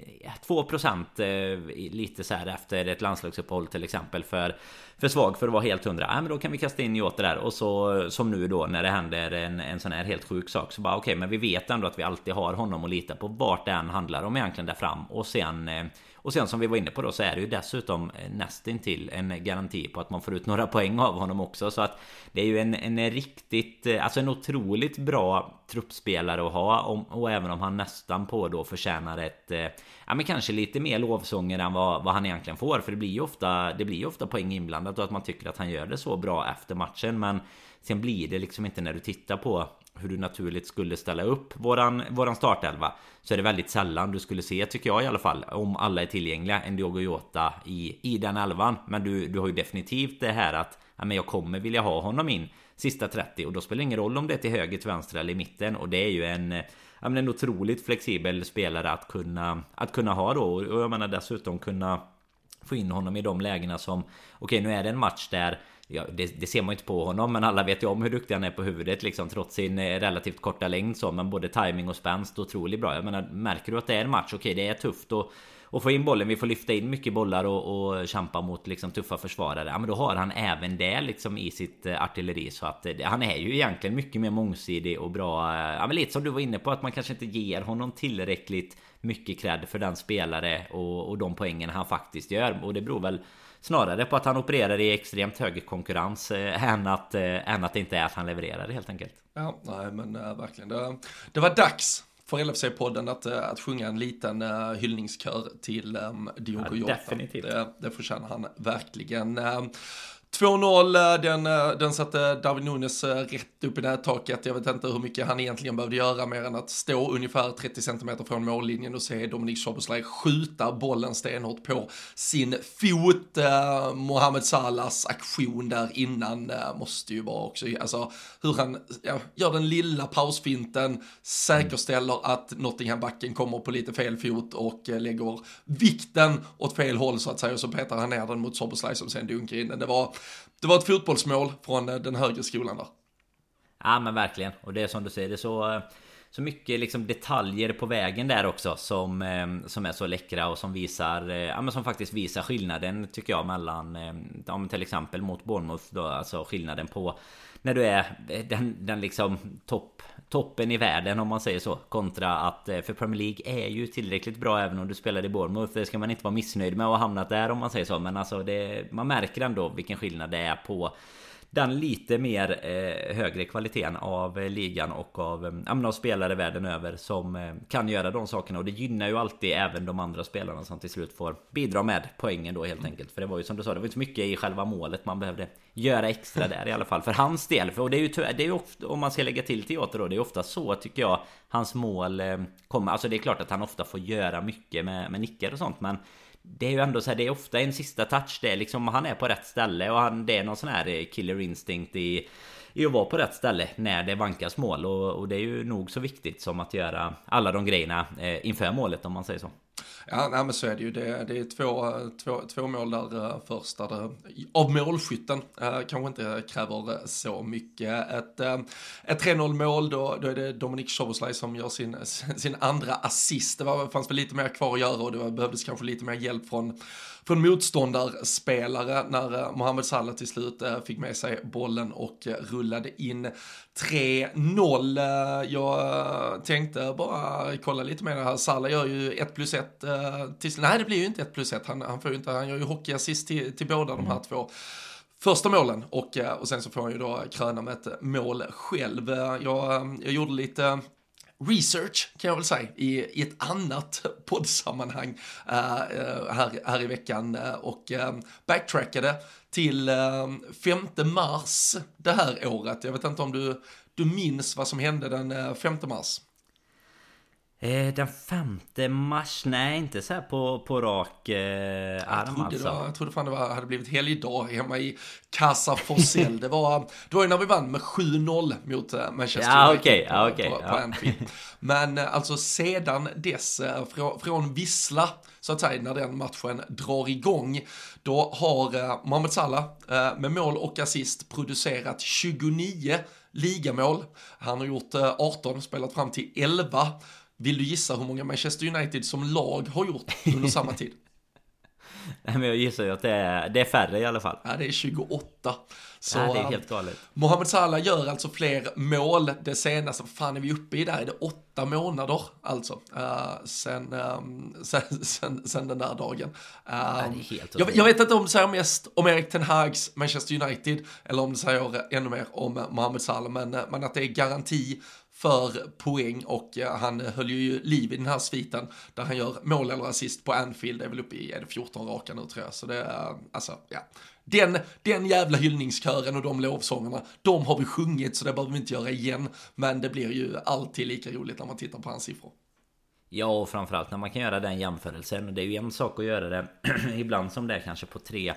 2% lite så här efter ett landslagsuppehåll till exempel för för svag för att vara helt hundra. Ja, men då kan vi kasta in Jota där. Och så som nu då när det händer en, en sån här helt sjuk sak så bara okej, okay, men vi vet ändå att vi alltid har honom att lita på. Vart det än handlar om egentligen där fram. Och sen eh, och sen som vi var inne på då så är det ju dessutom eh, nästintill en garanti på att man får ut några [laughs] poäng av honom också. Så att det är ju en, en riktigt, eh, alltså en otroligt bra truppspelare att ha. Och, även om han nästan på då förtjänar ett, eh, ja men kanske lite mer lovsånger än vad, vad han egentligen får. För det blir ju ofta, det blir ju ofta poäng inblandat och att man tycker att han gör det så bra efter matchen. Men sen blir det liksom inte när du tittar på hur du naturligt skulle ställa upp våran, våran startelva så är det väldigt sällan du skulle se, tycker jag i alla fall, om alla är tillgängliga, en Diogo Jota i, i den elvan. Men du, du har ju definitivt det här att ja, men jag kommer vilja ha honom in sista 30 och då spelar det ingen roll om det är till höger, till vänster eller i mitten och det är ju en ja, men en otroligt flexibel spelare att kunna att kunna ha då och jag menar dessutom kunna få in honom i de lägena som okej okay, nu är det en match där Ja, det, det, ser man ju inte på honom men alla vet ju om hur duktig han är på huvudet liksom trots sin eh, relativt korta längd så men både timing och spänst otroligt bra. Jag menar märker du att det är en match, okej okay, det är tufft och och få in bollen, vi får lyfta in mycket bollar och, och kämpa mot liksom tuffa försvarare. Ja men då har han även det liksom i sitt eh, artilleri så att eh, han är ju egentligen mycket mer mångsidig och bra. Ja men lite som du var inne på att man kanske inte ger honom tillräckligt mycket cred för den spelare och, och de poängen han faktiskt gör och det beror väl Snarare på att han opererar i extremt hög konkurrens eh, än, att, eh, än att det inte är att han levererar helt enkelt. Ja, nej men äh, verkligen. Det, det var dags för LFC-podden att, att sjunga en liten uh, hyllningskör till um, Diogo ja, Jota. Definitivt. Det, det förtjänar han verkligen. Uh, 2-0, eh, den, eh, den satte David Nunes eh, rätt upp i nättaket. Jag vet inte hur mycket han egentligen behövde göra mer än att stå ungefär 30 cm från mållinjen och se Dominik Soboslaj skjuta bollen stenhårt på sin fot. Mohamed Salahs aktion där innan måste ju vara också, alltså hur han ja, gör den lilla pausfinten, säkerställer att Nottingham-backen kommer på lite fel fot och lägger vikten åt fel håll så att säga och så petar han ner den mot Soboslaj som sen dunkar in den. Det var det var ett fotbollsmål från eh, den högre skolan där. Ja men verkligen. Och det är som du säger, det är så, eh, så mycket liksom detaljer på vägen där också som, eh, som är så läckra och som visar, ja men som faktiskt visar skillnaden tycker jag mellan, ja, till exempel mot Bournemouth då, alltså skillnaden på när du är den, den liksom topp toppen i världen om man säger så Kontra att eh, för Premier League är ju tillräckligt bra även om du spelar i Bournemouth. Det ska man inte vara missnöjd med att ha hamnat där om man säger så. Men alltså det, man märker ändå vilken skillnad det är på den lite mer eh, högre kvaliteten av eh, ligan och av, eh, av spelare världen över som eh, kan göra de sakerna och det gynnar ju alltid även de andra spelarna som till slut får bidra med poängen då helt enkelt. För det var ju som du sa, det var inte så mycket i själva målet man behövde göra extra där i alla fall för hans del. För, och det är ju det är ju ofta, om man ska lägga till teater då, det är ofta så tycker jag hans mål eh, kommer. Alltså det är klart att han ofta får göra mycket med, med nickar och sånt men det är ju ändå så här, det är ofta en sista touch. Det är liksom, han är på rätt ställe och han, det är någon sån här eh, killer instinct i, i att vara på rätt ställe när det vankas mål. Och, och det är ju nog så viktigt som att göra alla de grejerna eh, inför målet om man säger så. Ja, nej, men så är det ju. Det, det är två, två, två mål där eh, första först där av målskytten eh, kanske inte kräver så mycket. Ett, eh, ett 3-0 mål, då, då är det Dominik Soboslaj som gör sin, [laughs] sin andra assist. Det var, fanns väl lite mer kvar att göra och det var, behövdes kanske lite mer hjälp från från motståndarspelare när eh, Mohamed Salah till slut fick med sig bollen och rullade in 3-0. Jag tänkte bara kolla lite mer här. Salah gör ju 1 plus 1 till, nej det blir ju inte 1 plus 1. Han, han får ju inte, han gör ju hockeyassist till, till båda de här två första målen och, och sen så får han ju då kröna med ett mål själv. Jag, jag gjorde lite research kan jag väl säga i, i ett annat [laughs] poddsammanhang uh, här, här i veckan och uh, backtrackade till eh, 5 mars det här året. Jag vet inte om du, du minns vad som hände den eh, 5 mars? Eh, den femte mars? Nej, inte så här på, på rak eh, arm jag alltså. Det jag trodde fan det var, hade blivit helgdag hemma i Casa Forsell. [laughs] det, var, det var ju när vi vann med 7-0 mot eh, Manchester Ja, United okej, på, okej, på, på ja. Anfield. Men eh, alltså sedan dess, från, från vissla, så att säga, när den matchen drar igång, då har eh, Mohamed Salah eh, med mål och assist producerat 29 ligamål. Han har gjort eh, 18, spelat fram till 11. Vill du gissa hur många Manchester United som lag har gjort under samma tid? [laughs] Nej, men jag gissar ju att det är, det är färre i alla fall. Ja, det är 28. Så, ja, det är eh, helt galet. Mohamed Salah gör alltså fler mål det senaste, vad fan är vi uppe i där? Är det åtta månader alltså? Uh, sen, um, [laughs] sen, sen, sen den där dagen. Um, är helt jag, jag vet inte om det säger mest om Erik Ten Hags Manchester United eller om det säger ännu mer om Mohamed Salah, men, eh, men att det är garanti för poäng och eh, han höll ju liv i den här sviten där han gör mål eller assist på Anfield, det är väl uppe i är det 14 raka nu tror jag. Så det är, alltså, ja. Den, den jävla hyllningskören och de lovsångerna, de har vi sjungit så det behöver vi inte göra igen. Men det blir ju alltid lika roligt när man tittar på hans siffror. Ja, och framförallt när man kan göra den jämförelsen. Det är ju en sak att göra det [clears throat] ibland som det är kanske på tre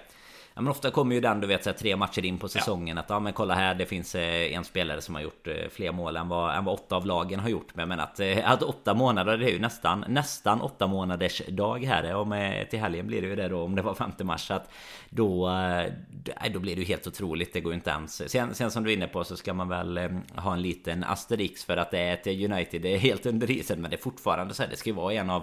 Ja, men ofta kommer ju den du vet så här, tre matcher in på säsongen ja. att ja men kolla här det finns eh, en spelare som har gjort eh, fler mål än vad, än vad åtta av lagen har gjort. Men, men att, eh, att åtta månader det är ju nästan nästan åtta månaders dag här. Om till helgen blir det ju det då om det var 5 mars. Så att då, då blir det ju helt otroligt. Det går ju inte ens. Sen, sen som du är inne på så ska man väl ha en liten asterix för att det är ett United. Det är helt under isen men det är fortfarande så här. Det ska ju vara en av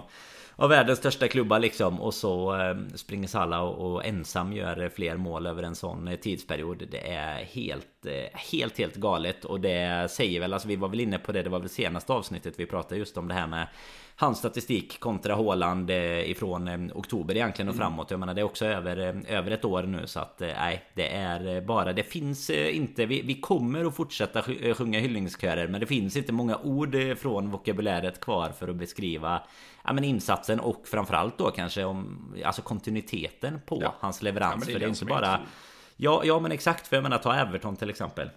av världens största klubbar liksom och så eh, springer Salah och, och, ensam gör fler mål över en sån eh, tidsperiod. Det är helt, eh, helt, helt galet och det säger väl, alltså vi var väl inne på det, det var väl senaste avsnittet vi pratade just om det här med hans statistik kontra Haaland eh, ifrån eh, oktober egentligen och mm. framåt. Jag menar det är också över, eh, över ett år nu så att nej, det är bara, det finns inte, vi, vi kommer att fortsätta sjunga hyllningskörer men det finns inte många ord från vokabuläret kvar för att beskriva ja, men insatsen och framförallt då kanske om alltså kontinuiteten på ja. hans leverans. Ja, det för det är inte bara... Ja, ja men exakt, för jag menar ta Everton till exempel.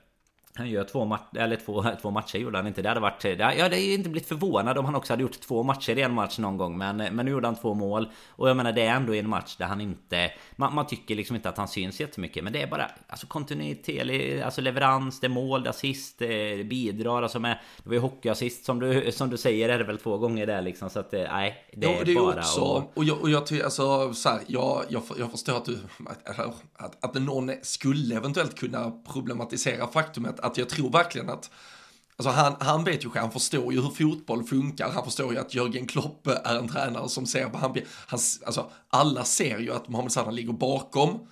Han gör två, mat eller två, [laughs] två matcher gjorde han inte. Det hade varit... Jag hade inte blivit förvånad om han också hade gjort två matcher i en match någon gång. Men, men nu gjorde han två mål. Och jag menar det är ändå en match där han inte... Man, man tycker liksom inte att han syns jättemycket. Men det är bara alltså kontinuitet, alltså leverans, det är mål, det assist, det bidrar. Alltså med, det var ju hockeyassist som du, [laughs] som du säger är det väl två gånger där liksom. Så att nej, det är, ja, det är bara... Också, och, och jag, och jag tycker alltså så här, jag, jag, jag förstår att du... Att, att någon skulle eventuellt kunna problematisera faktumet att jag tror verkligen att Alltså han, han vet ju, han förstår ju hur fotboll funkar, han förstår ju att Jörgen Klopp är en tränare som ser, han, han, alltså alla ser ju att Mohamed Salah ligger bakom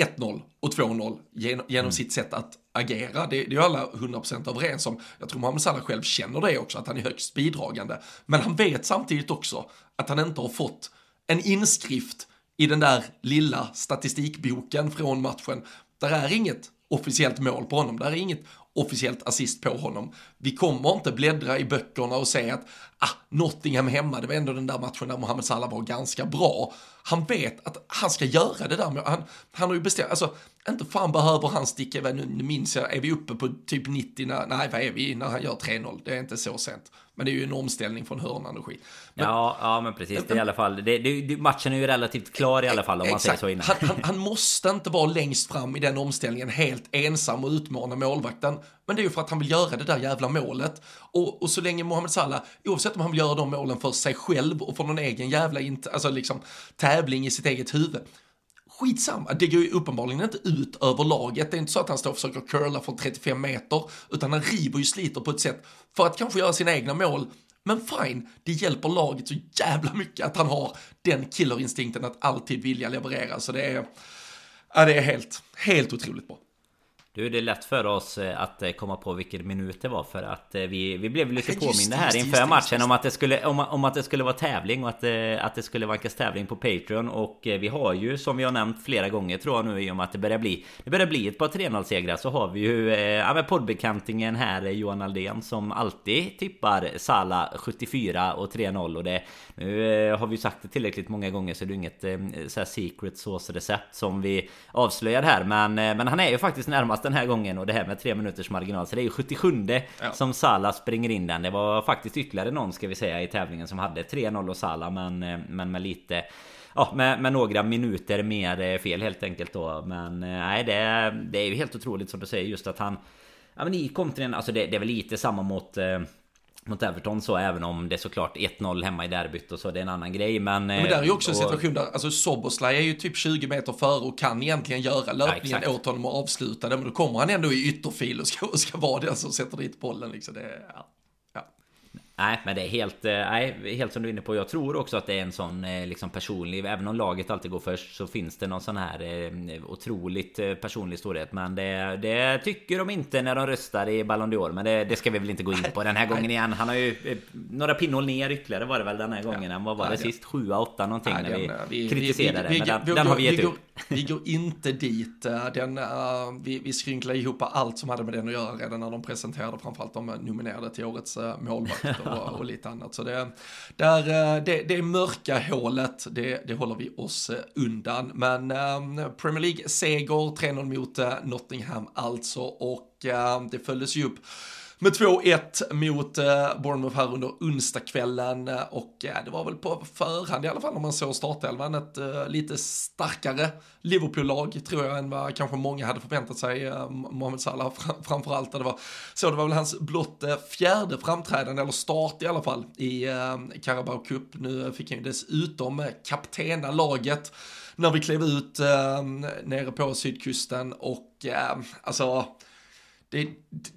1-0 och 2-0 genom, genom mm. sitt sätt att agera. Det, det är ju alla 100% överens om. Jag tror Mohamed Salah själv känner det också, att han är högst bidragande. Men han vet samtidigt också att han inte har fått en inskrift i den där lilla statistikboken från matchen. Där är inget officiellt mål på honom. Det här är inget officiellt assist på honom. Vi kommer inte bläddra i böckerna och säga att ah, Nottingham hemma, det var ändå den där matchen där Mohamed Salah var ganska bra. Han vet att han ska göra det där, han, han har ju bestämt, alltså inte fan behöver han sticka iväg, nu, nu minns jag, är vi uppe på typ 90, när, nej vad är vi när han gör 3-0, det är inte så sent. Men det är ju en omställning från hörnan och skit. Men, ja, ja, men precis. Det är i alla fall, det, det, matchen är ju relativt klar i alla fall om exakt. man säger så innan. Han, han, han, måste inte vara längst fram i den omställningen helt ensam och utmana målvakten. Men det är ju för att han vill göra det där jävla målet. Och, och så länge Mohamed Salah, oavsett om han vill göra de målen för sig själv och för någon egen jävla alltså liksom, tävling i sitt eget huvud, skitsamma, det går ju uppenbarligen inte ut över laget. Det är inte så att han står och försöker curla från 35 meter, utan han river ju sliter på ett sätt för att kanske göra sina egna mål. Men fine, det hjälper laget så jävla mycket att han har den killerinstinkten att alltid vilja leverera. Så det är, ja, det är helt, helt otroligt bra. Du, det är lätt för oss eh, att eh, komma på vilken minut det var för att eh, vi, vi blev lite påminda här inför just, matchen om att det skulle om, om att det skulle vara tävling och att, att det skulle vankas tävling på Patreon. Och vi har ju som vi har nämnt flera gånger tror jag nu i och med att det börjar bli Det börjar bli ett par 3-0 segrar så har vi ju ja, med poddbekantingen här Johan Aldén som alltid tippar Sala 74 och 3-0 och det Nu har vi sagt det tillräckligt många gånger så det är inget så här secret sauce recept som vi avslöjar här. Men, men han är ju faktiskt närmast den här gången och det här med tre minuters marginal. Så det är ju 77 ja. som Salah springer in den. Det var faktiskt ytterligare någon ska vi säga i tävlingen som hade 3-0 och Salah men, eh, men med lite Ja, med, med, några minuter mer eh, fel helt enkelt då. Men nej, det, det är ju helt otroligt som du säger just att han... Ja men i kontringen, alltså det, det är väl lite samma mot mot Everton så även om det är såklart 1-0 hemma i derbyt och så det är en annan grej men... Men där är ju också en situation där, alltså Soboslaj är ju typ 20 meter före och kan egentligen göra löpningen ja, åt honom och avsluta det men då kommer han ändå i ytterfil och ska, och ska vara den som sätter dit bollen liksom. Det, ja. Nej men det är helt, eh, nej, helt som du är inne på. Jag tror också att det är en sån eh, liksom personlig, även om laget alltid går först så finns det någon sån här eh, otroligt personlig storhet. Men det, det tycker de inte när de röstar i Ballon d'Or. Men det, det, ska vi väl inte gå in på den här [laughs] gången igen. Han har ju några pinnhål ner ytterligare var det väl den här gången. Ja. Vad var det sist? 7 8 någonting när vi, vi kritiserade. Vi, vi, men den, den har vi gett upp. Vi går inte dit. Den, vi, vi skrynklar ihop allt som hade med den att göra redan när de presenterade framförallt de nominerade till årets målvakt [laughs] och, och, lite annat. Så det, där, eh, det, det mörka hålet, det, det håller vi oss eh, undan. Men eh, Premier League-seger, 3-0 mot eh, Nottingham alltså, och det följdes ju upp med 2-1 mot eh, Bournemouth här under onsdagskvällen och eh, det var väl på förhand i alla fall när man såg startelvan ett eh, lite starkare Liverpool-lag tror jag än vad kanske många hade förväntat sig. Mohamed Salah framförallt. Det var, så det var väl hans blott fjärde framträdande, eller start i alla fall, i Carabao Cup. Nu fick han ju dessutom kaptena laget när vi klev ut nere på sydkusten och alltså det,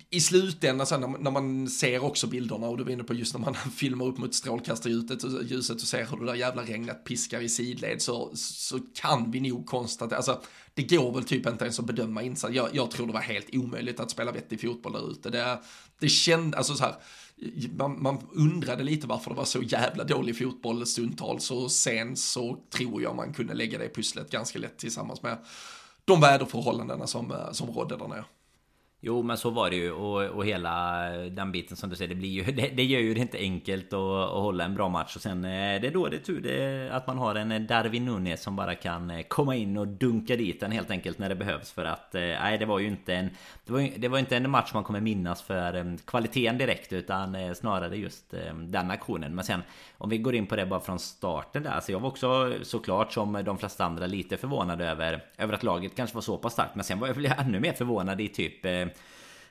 i slutändan sen när, när, man ser också bilderna och du var inne på just när man [laughs] filmar upp mot strålkastarljuset och ljuset och ser hur det där jävla regnet piskar i sidled så, så kan vi nog konstatera, alltså det går väl typ inte ens att bedöma insats. Jag, jag tror det var helt omöjligt att spela vettig fotboll där ute. Det, det kändes, alltså så här, man, man, undrade lite varför det var så jävla dålig fotboll stundtals och sen så tror jag man kunde lägga det pusslet ganska lätt tillsammans med de väderförhållandena som, eh, som rådde där nere. Jo men så var det ju. Och, och hela den biten som du säger det blir ju [laughs] Det, det gör ju det inte enkelt att, att hålla en bra match. Och sen är det är då det är tur det, att man har en eh, Darwin Nunez som bara kan eh, komma in och dunka dit den helt enkelt när det behövs. För att Nej det var ju inte en Det var, det var inte en match man kommer minnas för kvaliteten direkt utan snarare just den aktionen. Men sen Om vi går in på det bara från starten där så jag var också såklart som de flesta andra lite förvånad över Över att laget kanske var så pass starkt. Men sen var jag ännu mer förvånad i typ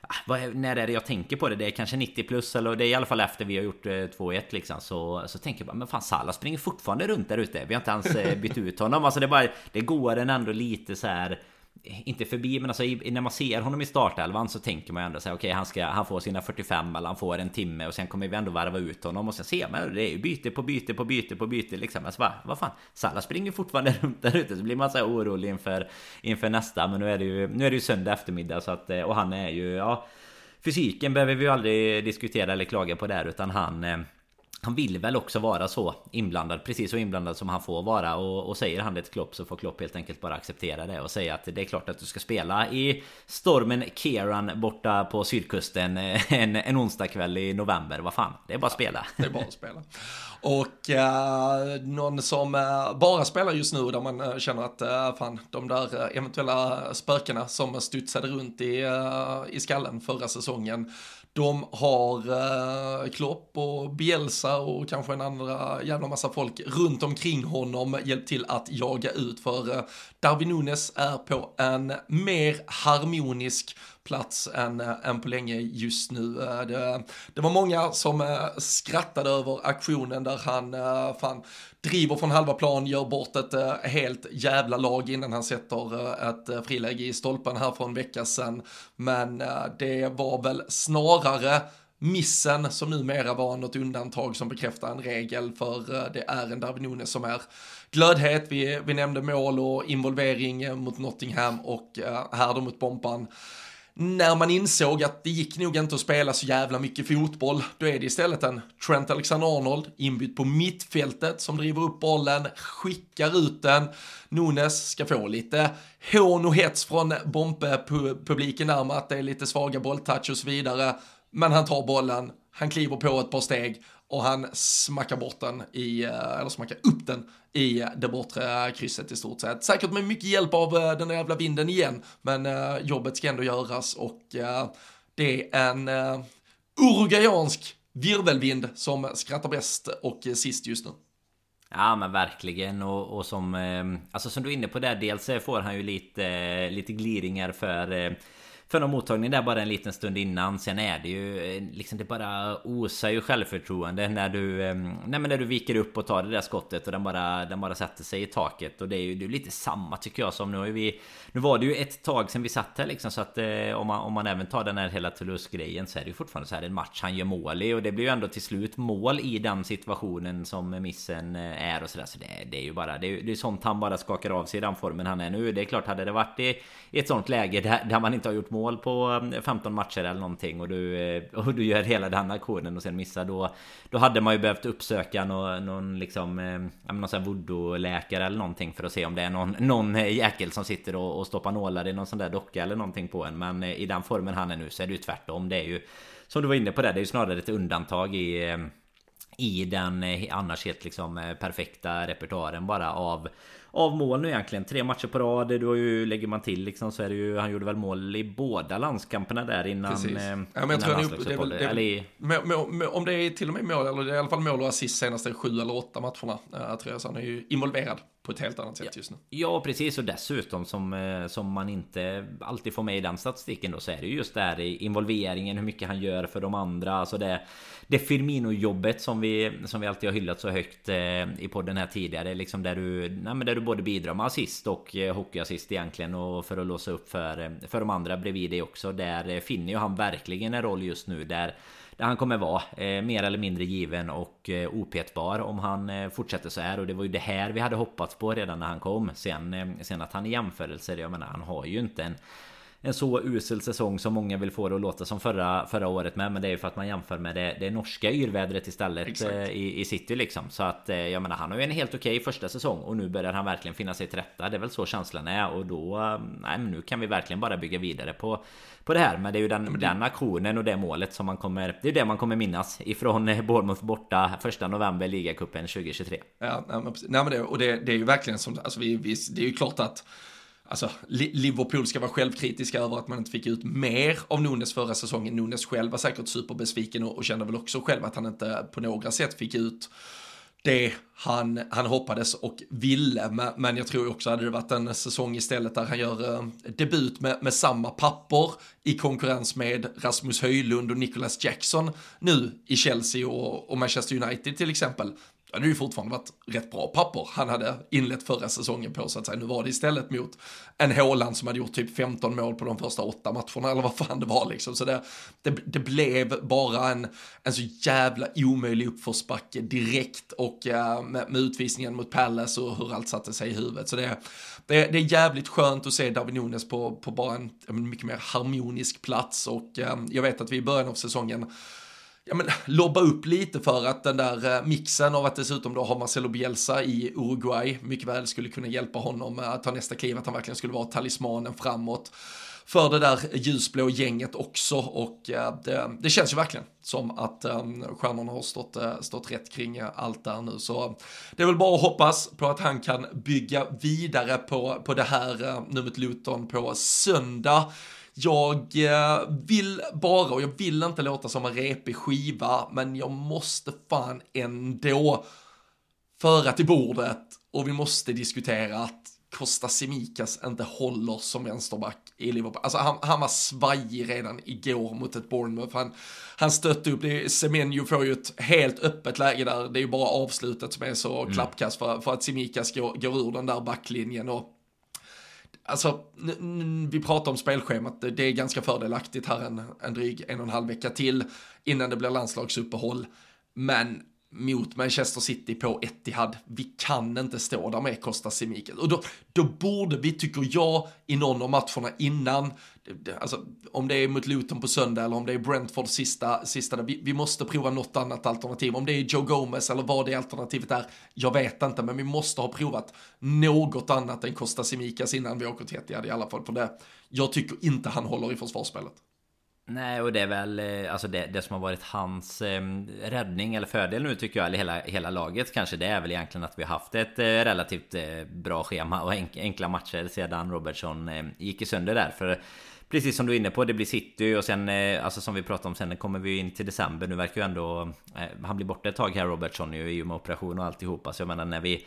Ah, vad, när är det jag tänker på det? Det är kanske 90 plus eller det är i alla fall efter vi har gjort eh, 2-1 liksom. Så, så tänker jag bara men fan Salah springer fortfarande runt där ute. Vi har inte ens eh, bytt ut honom. Alltså det, bara, det går en ändå lite så här inte förbi men alltså när man ser honom i startelvan så tänker man ju ändå så okej okay, han ska han får sina 45 eller han får en timme och sen kommer vi ändå varva ut honom och sen ser man det är ju byte på byte på byte på byte liksom. Alltså bara, vad fan, Salah springer fortfarande [laughs] runt där ute så blir man så här orolig inför inför nästa men nu är det ju nu är det ju söndag eftermiddag så att eh, och han är ju ja fysiken behöver vi ju aldrig diskutera eller klaga på där utan han eh, han vill väl också vara så inblandad, precis så inblandad som han får vara och, och säger han det till Klopp så får Klopp helt enkelt bara acceptera det och säga att det är klart att du ska spela i stormen Kieran borta på sydkusten eh, en, en onsdagkväll i november. Vad fan, det är bara att spela. Det är bara att spela. Och eh, någon som eh, bara spelar just nu där man eh, känner att eh, fan, de där eh, eventuella spökena som studsade runt i, eh, i skallen förra säsongen de har eh, Klopp och Bielsa och kanske en andra jävla massa folk runt omkring honom hjälpt till att jaga ut för eh, Darwin Nunes är på en mer harmonisk plats än, eh, än på länge just nu. Eh, det, det var många som eh, skrattade över aktionen där han fan driver från halva plan, gör bort ett helt jävla lag innan han sätter ett friläge i stolpen här för en vecka sedan. Men det var väl snarare missen som numera var något undantag som bekräftar en regel för det är en Darwin som är glödhet. Vi, vi nämnde mål och involvering mot Nottingham och här då mot Bompan när man insåg att det gick nog inte att spela så jävla mycket fotboll, då är det istället en Trent Alexander-Arnold inbytt på mittfältet som driver upp bollen, skickar ut den. Nunes ska få lite hån och hets från Bompe-publiken där med att det är lite svaga bolltouch och så vidare. Men han tar bollen, han kliver på ett par steg och han smackar bort den i, eh, eller smackar upp den i det bortre krysset i stort sett. Säkert med mycket hjälp av eh, den jävla vinden igen, men eh, jobbet ska ändå göras och eh, det är en uruguayansk virvelvind som skrattar bäst och sist just nu. Ja men verkligen och, och som Alltså som du är inne på där Dels får han ju lite Lite gliringar för för någon mottagning där bara en liten stund innan. Sen är det ju eh, liksom det bara osar ju självförtroende när du ehm, Nej men när du viker upp och tar det där skottet och den bara Den bara sätter sig i taket och det är ju det är lite samma tycker jag som nu har vi Nu var det ju ett tag sen vi satt här liksom så att eh, om man, om man även tar den här hela Toulouse-grejen så är det ju fortfarande så här en match han gör mål i och det blir ju ändå till slut mål i den situationen som missen eh, är och sådär så det, det är ju bara det är, det är sånt han bara skakar av sig i den formen han är nu. Det är klart hade det varit i, i ett sånt läge där, där man inte har gjort mål på eh, 15 matcher eller någonting och du, eh, och du gör hela den aktionen och sen missar då Då hade man ju behövt uppsöka någon, någon liksom eh, Någon sån här voodoo-läkare eller någonting för att se om det är någon, någon jäkel som sitter och, och stoppar nålar i någon sån där docka eller någonting på en. Men eh, i den formen han är nu så är det ju tvärtom. Det är ju Som du var inne på där, det är ju snarare ett undantag i i den annars helt liksom perfekta repertoaren bara av av mål nu egentligen. Tre matcher på rad. Då ju, lägger man till liksom så är det ju... Han gjorde väl mål i båda landskamperna där innan... Precis. Eh, ja, men jag tror det i... om det är till och med mål, eller det är i alla fall mål och assist senaste sju eller åtta matcherna. Jag tror jag, så han är ju involverad på ett helt annat sätt ja. just nu. Ja, precis. Och dessutom som, eh, som man inte alltid får med i den statistiken då så är det ju just där involveringen, hur mycket han gör för de andra. Alltså det, det Firmino-jobbet som vi, som vi alltid har hyllat så högt eh, i podden här tidigare. Liksom där du, nej, där du både bidrar med assist och eh, hockeyassist egentligen. Och för att låsa upp för, för de andra bredvid det också. Där finner ju han verkligen en roll just nu. Där där han kommer vara eh, mer eller mindre given och eh, opetbar om han eh, fortsätter så här. Och det var ju det här vi hade hoppats på redan när han kom. Sen, sen att han i jämförelser, jag menar han har ju inte en en så usel säsong som många vill få det att låta som förra, förra året med. Men det är ju för att man jämför med det, det norska yrvädret istället eh, i, i city liksom. Så att eh, jag menar han har ju en helt okej okay första säsong och nu börjar han verkligen finna sig till rätta. Det är väl så känslan är och då, eh, nej men nu kan vi verkligen bara bygga vidare på på det här. Men det är ju den, det... den aktionen och det målet som man kommer... Det är det man kommer minnas ifrån Bournemouth borta första november ligacupen 2023. Ja, nej men, nej, men det, och det, det är ju verkligen som... Alltså vi, vi, det är ju klart att Alltså, Liverpool ska vara självkritiska över att man inte fick ut mer av Nunes förra säsongen. Nunes själv var säkert superbesviken och, och kände väl också själv att han inte på några sätt fick ut det han, han hoppades och ville. Men, men jag tror också hade det varit en säsong istället där han gör eh, debut med, med samma papper i konkurrens med Rasmus Höjlund och Nicholas Jackson nu i Chelsea och, och Manchester United till exempel det hade ju fortfarande varit rätt bra papper han hade inlett förra säsongen på så att säga. Nu var det istället mot en Håland som hade gjort typ 15 mål på de första åtta matcherna eller vad fan det var liksom. Så det, det, det blev bara en, en så jävla omöjlig uppförsbacke direkt och äh, med, med, utvisningen mot Palace och hur allt satte sig i huvudet. Så det, det, det är jävligt skönt att se Darwin Nunes på, på bara en, en mycket mer harmonisk plats och äh, jag vet att vi i början av säsongen ja, men, [laughs] lobba upp lite för att den där eh, mixen av att dessutom då ha Marcelo Bielsa i Uruguay mycket väl skulle kunna hjälpa honom eh, att ta nästa kliv, att han verkligen skulle vara talismanen framåt för det där ljusblå gänget också och eh, det, det, känns ju verkligen som att um, stjärnorna har stått, stått rätt kring allt där nu så det är väl bara att hoppas på att han kan bygga vidare på, på det här numret Luton på söndag. Jag eh, vill bara, och jag vill inte låta som en repig skiva, men jag måste fan ändå föra till bordet och vi måste diskutera att Costa Simikas inte håller som vänsterback i Liverpool. Alltså han, han var svajig redan igår mot ett Bournemouth. Han, han stötte upp, det Semenyo får ju ett helt öppet läge där. Det är ju bara avslutet som är så mm. klappkast för, för att Simikas går, går ur den där backlinjen och Alltså, vi pratar om spelschemat, det är ganska fördelaktigt här en, en dryg en och en halv vecka till innan det blir landslagsuppehåll. Men mot Manchester City på Etihad. Vi kan inte stå där med Costa Simikas. Och då, då borde vi, tycker jag, i någon av matcherna innan, alltså om det är mot Luton på söndag eller om det är Brentford sista, sista vi, vi måste prova något annat alternativ. Om det är Joe Gomez eller vad det alternativet är, jag vet inte, men vi måste ha provat något annat än Costa Simicas innan vi åker till Etihad i alla fall. För det, jag tycker inte han håller i försvarsspelet. Nej och det är väl eh, alltså det, det som har varit hans eh, räddning eller fördel nu tycker jag, eller hela, hela laget kanske Det är väl egentligen att vi har haft ett eh, relativt eh, bra schema och enk, enkla matcher sedan Robertson eh, gick i sönder där. För Precis som du är inne på, det blir City och sen eh, Alltså som vi pratade om sen kommer vi in till december. Nu verkar ju ändå eh, Han blir borta ett tag här Robertson ju i och med operation och alltihopa. Så jag menar när vi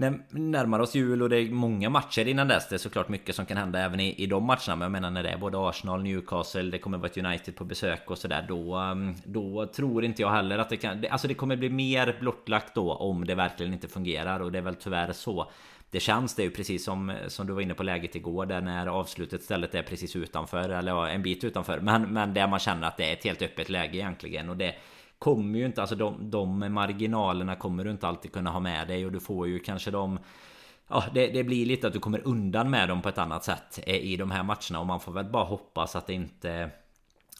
när närmar oss jul och det är många matcher innan dess. Det är såklart mycket som kan hända även i, i de matcherna. Men jag menar när det är både Arsenal, Newcastle, det kommer vara ett United på besök och sådär. Då, um, då tror inte jag heller att det kan... Alltså det kommer bli mer blottlagt då om det verkligen inte fungerar. Och det är väl tyvärr så. Det känns det är ju precis som, som du var inne på läget igår där när avslutet stället är precis utanför eller ja, en bit utanför men, men där man känner att det är ett helt öppet läge egentligen och det kommer ju inte, alltså de, de marginalerna kommer du inte alltid kunna ha med dig och du får ju kanske de Ja, det, det, blir lite att du kommer undan med dem på ett annat sätt eh, i de här matcherna och man får väl bara hoppas att det inte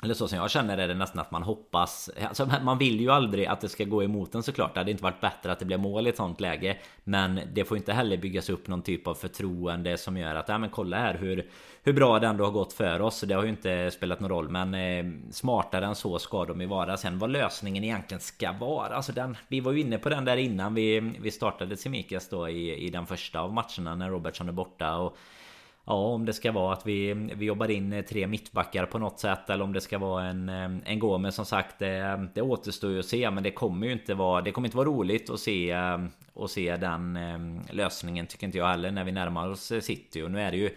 eller så som jag känner är det nästan att man hoppas. Alltså Man vill ju aldrig att det ska gå emot en såklart. Det hade inte varit bättre att det blev mål i ett sånt läge. Men det får inte heller byggas upp någon typ av förtroende som gör att ja men kolla här hur Hur bra det ändå har gått för oss. Det har ju inte spelat någon roll men eh, Smartare än så ska de ju vara. Sen vad lösningen egentligen ska vara. Alltså den Vi var ju inne på den där innan vi, vi startade Semikas då i, i den första av matcherna när Robertson är borta och Ja, om det ska vara att vi, vi jobbar in eh, tre mittbackar på något sätt eller om det ska vara en, eh, en Gomes som sagt det, det återstår ju att se men det kommer ju inte vara Det kommer inte vara roligt att se eh, att se den lösningen tycker inte jag heller när vi närmar oss City. Och nu är det ju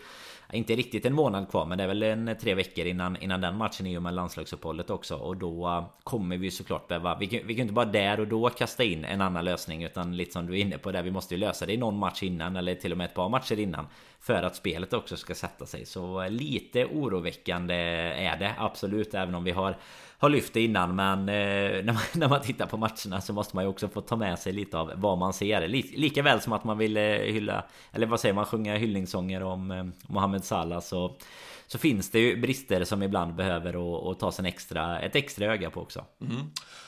inte riktigt en månad kvar men det är väl en eh, tre veckor innan, innan den matchen i och med landslagsuppehållet också. Och då eh, kommer vi såklart behöva vi kan, vi kan inte bara där och då kasta in en annan lösning utan lite som du är inne på där vi måste ju lösa det i någon match innan eller till och med ett par matcher innan för att spelet också ska sätta sig. Så eh, lite oroväckande är det absolut även om vi har har lyft det innan men eh, [laughs] när, man, när man tittar på matcherna så måste man ju också få ta med sig lite av vad man ser. Lika väl som att man vill eh, hylla, eller vad säger man, sjunga hyllningssånger om eh, Mohamed Salah så så finns det ju brister som ibland behöver och, ta tas en extra, ett extra öga på också. Mm.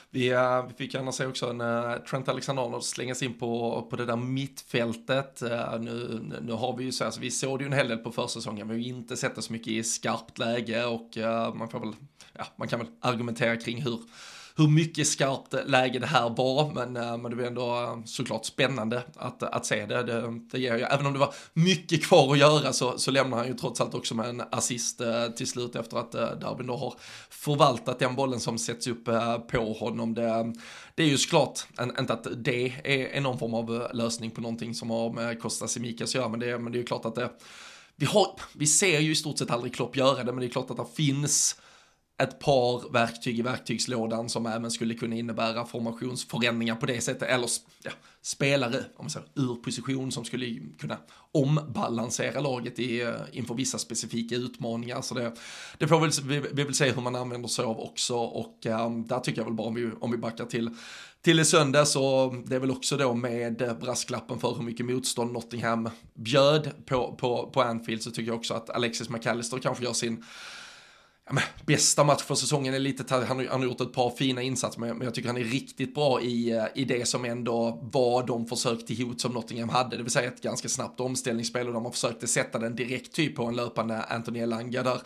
Vi, eh, vi fick gärna se också en eh, Trent Alexander-Arnold slängas in på, på det där mittfältet. Eh, nu, nu har vi ju så, alltså, vi såg det ju en hel del på försäsongen, men vi har ju inte sett det så mycket i skarpt läge och man får väl, ja, man kan väl argumentera kring hur hur mycket skarpt läge det här var, men, eh, men det var ändå eh, såklart spännande att, att se det. det, det ger även om det var mycket kvar att göra så, så lämnar han ju trots allt också med en assist eh, till slut efter att Darwin då har förvaltat den bollen som sätts upp på honom. Det, det är ju såklart inte att det är någon form av lösning på någonting som har med Costa Simikas att göra, men det, men det är ju klart att det vi, har, vi ser ju i stort sett aldrig Klopp göra det, men det är klart att det finns ett par verktyg i verktygslådan som även skulle kunna innebära formationsförändringar på det sättet, eller ja, spelare, om man säger, ur position som skulle kunna ombalansera laget i, eh, inför vissa specifika utmaningar. Så det, det får vi, vi vill se hur man använder sig av också och um, där tycker jag väl bara om vi, om vi backar till till i söndag så det är väl också då med eh, brasklappen för hur mycket motstånd Nottingham bjöd på, på, på Anfield så tycker jag också att Alexis McAllister kanske gör sin ja, men, bästa match för säsongen är lite, han, han har gjort ett par fina insatser men, men jag tycker han är riktigt bra i, eh, i det som ändå var de försök till hot som Nottingham hade, det vill säga ett ganska snabbt omställningsspel och de har försökt sätta den direkt typ på en löpande Anthony Elanga där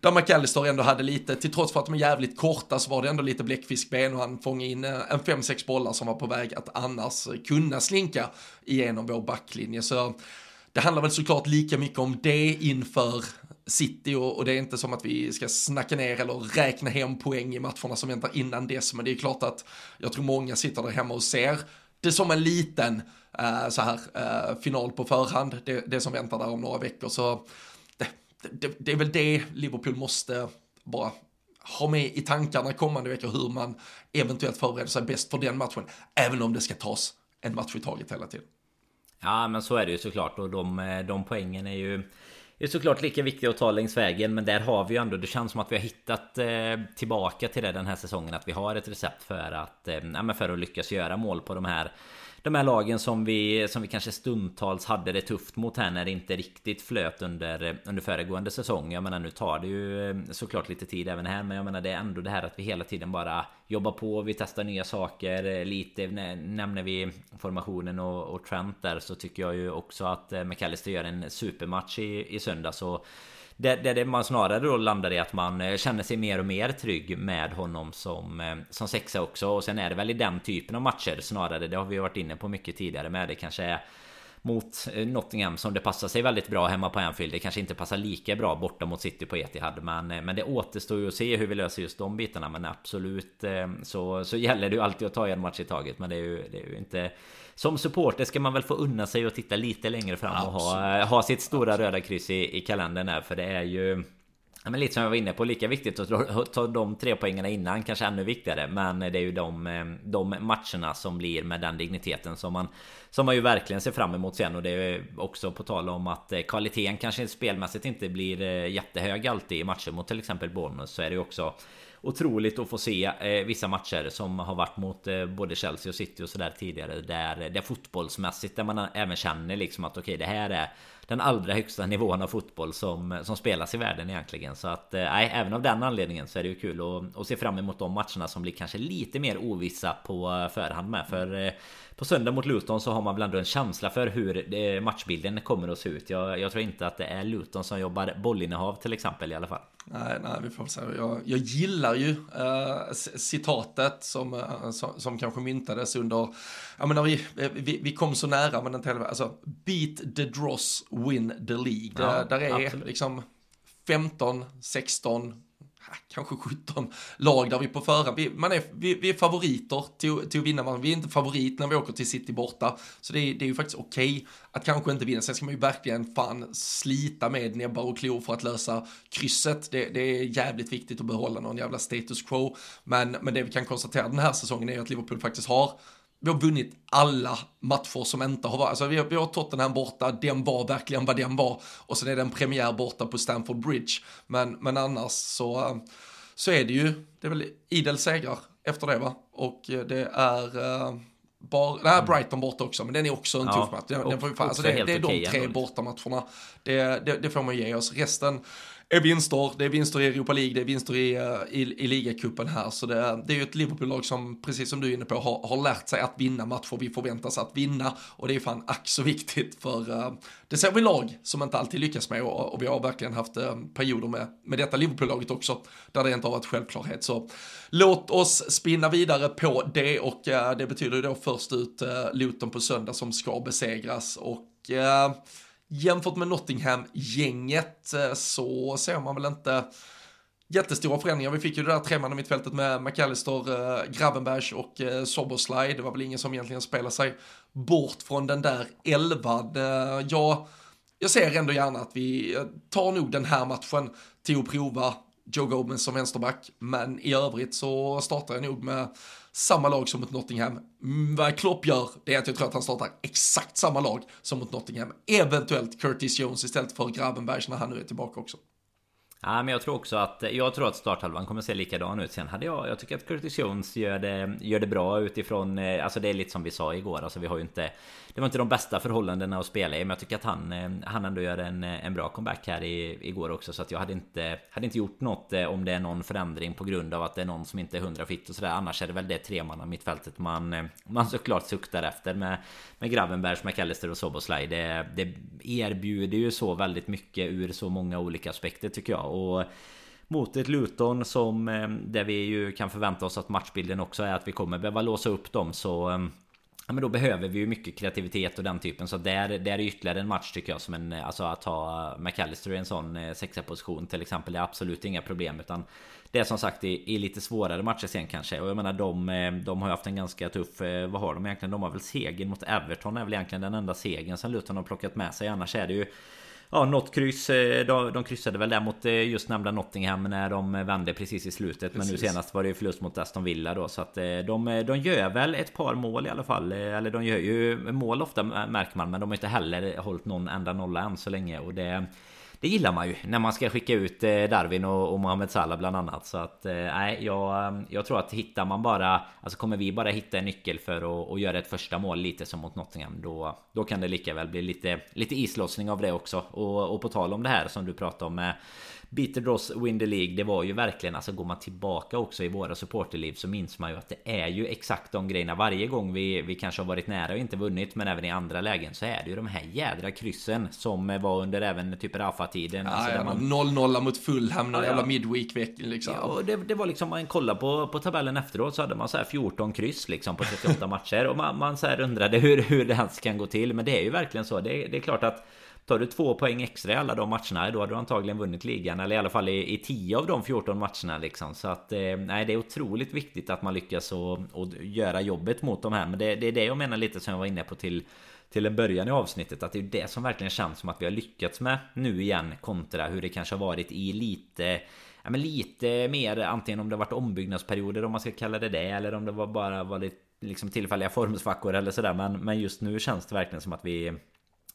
där McAllister ändå hade lite, till trots för att de är jävligt korta så var det ändå lite bläckfiskben och han fångade in eh, en 5-6 bollar som var på väg att annars eh, kunna slinka igenom vår backlinje. Så det handlar väl såklart lika mycket om det inför City och, och, det är inte som att vi ska snacka ner eller räkna hem poäng i matcherna som väntar innan dess, men det är klart att jag tror många sitter där hemma och ser det som en liten uh, så här, uh, final på förhand, det, det, som väntar där om några veckor. Så det, det, det är väl det Liverpool måste bara ha med i tankarna kommande veckor hur man eventuellt förbereder sig bäst för den matchen, även om det ska tas en match i taget hela tiden. Ja men så är det ju såklart och de, eh, de poängen är ju är såklart lika viktiga att ta längs vägen Men där har vi ju ändå Det känns som att vi har hittat eh, Tillbaka till det den här säsongen Att vi har ett recept för att eh, För att lyckas göra mål på de här de här lagen som vi, som vi kanske stundtals hade det tufft mot här när det inte riktigt flöt under, under föregående säsong. Jag menar nu tar det ju eh, såklart lite tid även här men jag menar det är ändå det här att vi hela tiden bara jobbar på, vi testar nya saker eh, lite. Nämner vi formationen och, och Trent där så tycker jag ju också att eh, McAllister gör en supermatch i, i söndags. Och där, där man snarare då landar i att man eh, känner sig mer och mer trygg med honom som, eh, som sexa också. Och sen är det väl i den typen av matcher snarare. Det har vi varit inne på mycket tidigare med. Det kanske är mot eh, Nottingham som det passar sig väldigt bra hemma på Anfield. Det kanske inte passar lika bra borta mot City på Etihad. Men, men det återstår ju att se hur vi löser just de bitarna. Men absolut så, så gäller det ju alltid att ta en match i taget. Men det är ju, det är ju inte som supporter ska man väl få unna sig att titta lite längre fram och ha, ha sitt stora röda kryss i, i kalendern här. För det är ju... Ja, men lite som jag var inne på, lika viktigt att [laughs] ta de tre poängerna innan, kanske ännu viktigare. Men det är ju de, eh, de matcherna som blir med den digniteten som man Som man ju verkligen ser fram emot sen och det är också på tal om att eh, kvaliteten kanske spelmässigt inte blir eh, jättehög alltid i matcher mot till exempel Bournemouth så är det ju också otroligt att få se vissa matcher som har varit mot både Chelsea och City och sådär tidigare. Där, där fotbollsmässigt där man även känner liksom att okej okay, det här är den allra högsta nivån av fotboll som, som spelas i världen egentligen. Så att eh, nej, även av den anledningen så är det ju kul att, att se fram emot de matcherna som blir kanske lite mer ovissa på eh, förhand med. För eh, på söndag mot Luton så har man väl ändå en känsla för hur matchbilden kommer att se ut. Jag, jag tror inte att det är Luton som jobbar bollinnehav till exempel i alla fall. Nej, nej, vi får se. Jag, jag gillar ju äh, citatet som, äh, som, som, kanske myntades under, ja men när vi, vi, vi kom så nära men inte heller, alltså beat the dross, win the League. Ja, där, där är absolut. liksom 15, 16, kanske 17 lag där vi på förhand, vi, man är, vi, vi är favoriter till, till att vinna, man, vi är inte favorit när vi åker till City borta, så det är, det är ju faktiskt okej okay att kanske inte vinna, sen ska man ju verkligen fan slita med näbbar och klor för att lösa krysset, det, det är jävligt viktigt att behålla någon jävla status quo, men, men det vi kan konstatera den här säsongen är att Liverpool faktiskt har vi har vunnit alla matcher som inte har varit, alltså vi har, vi har Tottenham borta, den var verkligen vad den var och sen är det en premiär borta på Stamford Bridge. Men, men annars så, så är det ju, det är väl idel segrar efter det va? Och det är uh, bara, nej, Brighton borta också, men den är också en ja, tuff match. Den, den får, alltså det, det, är de tre bortamatcherna, det, det, det får man ge oss. Resten, är vinster, det är vinster i Europa League, det är vinster i, eh, i, i ligacupen här. Så det, det är ju ett Liverpool-lag som, precis som du är inne på, har, har lärt sig att vinna matcher vi förväntas att vinna. Och det är fan ack så viktigt för uh, det ser vi lag som inte alltid lyckas med och, och vi har verkligen haft uh, perioder med, med detta Liverpool-laget också, där det inte har varit självklarhet. Så låt oss spinna vidare på det och uh, det betyder ju då först ut uh, Luton på söndag som ska besegras och Jämfört med Nottingham-gänget eh, så ser man väl inte jättestora förändringar. Vi fick ju det där tremanna mittfältet med McAllister, äh, och äh, Soboslaj. Det var väl ingen som egentligen spelade sig bort från den där elvan. Äh, jag, jag ser ändå gärna att vi tar nog den här matchen till att prova Joe Gomez som vänsterback, men i övrigt så startar jag nog med samma lag som mot Nottingham. Mm, vad Klopp gör, det är att jag tror att han startar exakt samma lag som mot Nottingham. Eventuellt Curtis Jones istället för Gravenbergs när han nu är tillbaka också. Ja, men jag tror också att Jag tror att starthalvan kommer att se likadan ut Sen hade jag Jag tycker att Curtis Jones gör det Gör det bra utifrån eh, Alltså det är lite som vi sa igår Alltså vi har ju inte det var inte de bästa förhållandena att spela i Men jag tycker att han eh, Han ändå gör en, eh, en bra comeback här i, igår också Så att jag hade inte Hade inte gjort något eh, Om det är någon förändring på grund av att det är någon som inte är hundra fit och sådär. Annars är det väl det tremanna mittfältet man Man såklart suktar efter med Med Gravenbergs, McAllister och Soboslaj. Det, det erbjuder ju så väldigt mycket ur så många olika aspekter tycker jag. Och mot ett Luton som där vi ju kan förvänta oss att matchbilden också är att vi kommer behöva låsa upp dem så Ja men då behöver vi ju mycket kreativitet och den typen. Så där, där är ytterligare en match tycker jag som en Alltså att ha McAllister i en sån eh, sexa position till exempel Det är absolut inga problem. Utan Det är som sagt i, i lite svårare matcher sen kanske. Och jag menar de, eh, de har ju haft en ganska tuff eh, Vad har de egentligen? De har väl segern mot Everton är väl egentligen den enda segern som Luton har plockat med sig. Annars är det ju Ja, något kryss. Eh, de, de kryssade väl där mot eh, just nämnda Nottingham när de vände precis i slutet. Precis. Men nu senast var det ju förlust mot Aston Villa då. Så att eh, de, de gör väl ett par mål i alla fall. Eller de gör ju mål ofta märker man. Men de har inte heller hållit någon enda nolla än så länge. Och det... Det gillar man ju när man ska skicka ut eh, Darwin och, och Mohamed Salah bland annat. Så att eh, nej, jag, eh, jag tror att hittar man bara Alltså kommer vi bara hitta en nyckel för att, och göra ett första mål lite som mot Nottingham Då, då kan det lika väl bli lite, lite islossning av det också. Och, och på tal om det här som du pratade om med Bitter Dross Win the League Det var ju verkligen Alltså går man tillbaka också i våra supporterliv Så minns man ju att det är ju exakt de grejerna Varje gång vi, vi kanske har varit nära och inte vunnit Men även i andra lägen så är det ju de här jädra kryssen Som var under även typ Rafa tiden. Ja, alltså, ja, man... 0-0 mot Fulham, någon Ja, jävla midweek-veck liksom. Ja, och det, det var liksom, man kollar på, på tabellen efteråt så hade man så här 14 kryss liksom på 38 matcher. Och man, man så här undrade hur, hur det ens kan gå till. Men det är ju verkligen så. Det, det är klart att Tar du två poäng extra i alla de matcherna Då hade du antagligen vunnit ligan Eller i alla fall i, i 10 av de 14 matcherna liksom. Så att eh, nej det är otroligt viktigt att man lyckas och, och göra jobbet mot de här. Men det, det är det jag menar lite som jag var inne på till till en början i avsnittet att det är det som verkligen känns som att vi har lyckats med nu igen kontra hur det kanske har varit i lite Ja men lite mer antingen om det varit ombyggnadsperioder om man ska kalla det det eller om det var bara varit liksom tillfälliga formsvackor eller sådär. Men, men just nu känns det verkligen som att vi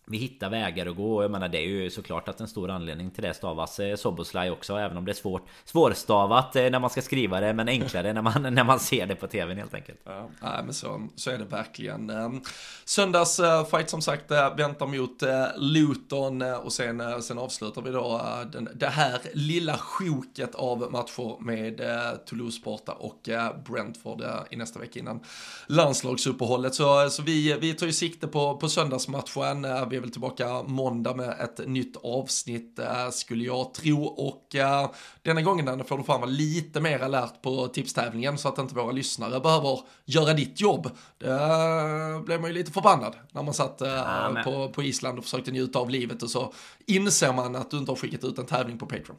vi hittar vägar att gå jag menar det är ju såklart att en stor anledning till det stavas eh, Soboslaj också även om det är svårt Svårstavat eh, när man ska skriva det men enklare när man, [laughs] när man ser det på tvn helt enkelt. Ja, men så, så är det verkligen. Ehm, söndags eh, fight som sagt väntar mot Luton och sen, sen avslutar vi då den, det här lilla sjoket av matcher med Toulouse borta och Brentford i nästa vecka innan landslagsuppehållet. Så, så vi, vi tar ju sikte på, på söndagsmatchen. Vi är väl tillbaka måndag med ett nytt avsnitt eh, skulle jag tro och eh, denna gången Danne får du fan vara lite mer alert på tipstävlingen så att inte våra lyssnare behöver göra ditt jobb. Det eh, blev man ju lite förbannad när man satt på, på Island och försökte njuta av livet och så inser man att du inte har skickat ut en tävling på Patreon.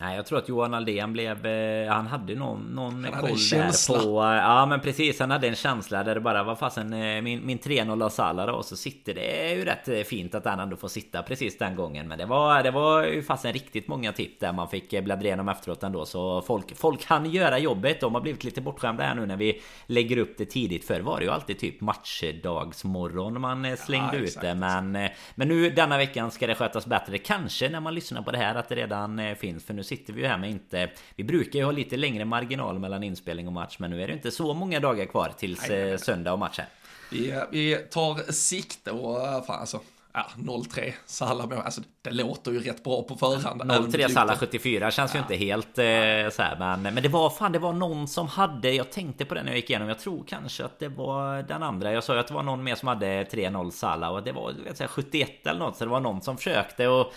Nej jag tror att Johan Aldén blev eh, Han hade någon, någon hade koll där på eh, Ja men precis han hade en känsla där det bara var fasen eh, Min, min 3-0 av Salah då, och så sitter det ju rätt fint att han ändå får sitta precis den gången. Men det var Det var ju fasen riktigt många tipp där man fick bläddra igenom efteråt ändå. Så folk, folk kan göra jobbet. De har blivit lite bortskämda här nu när vi lägger upp det tidigt. Förr var det ju alltid typ matchdagsmorgon man slängde Ja, ut det men, men nu denna veckan ska det skötas bättre. Kanske när man lyssnar på det här att det redan finns För nu sitter vi ju här med inte Vi brukar ju ha lite längre marginal mellan inspelning och match Men nu är det inte så många dagar kvar tills Nej, eh, söndag och match här Vi, vi tar sikte och eh, fan alltså, ja 0-3 Salah mål, alltså det låter ju rätt bra på förhand. även 0-3 mot Salah Luton. 74 känns ju inte helt eh, så här, men, men det var fan det var någon som hade Jag tänkte på det när jag gick igenom Jag tror kanske att det var den andra Jag sa ju att det var någon mer som hade 3-0 Salah Och det var jag, 71 eller något Så det var någon som försökte och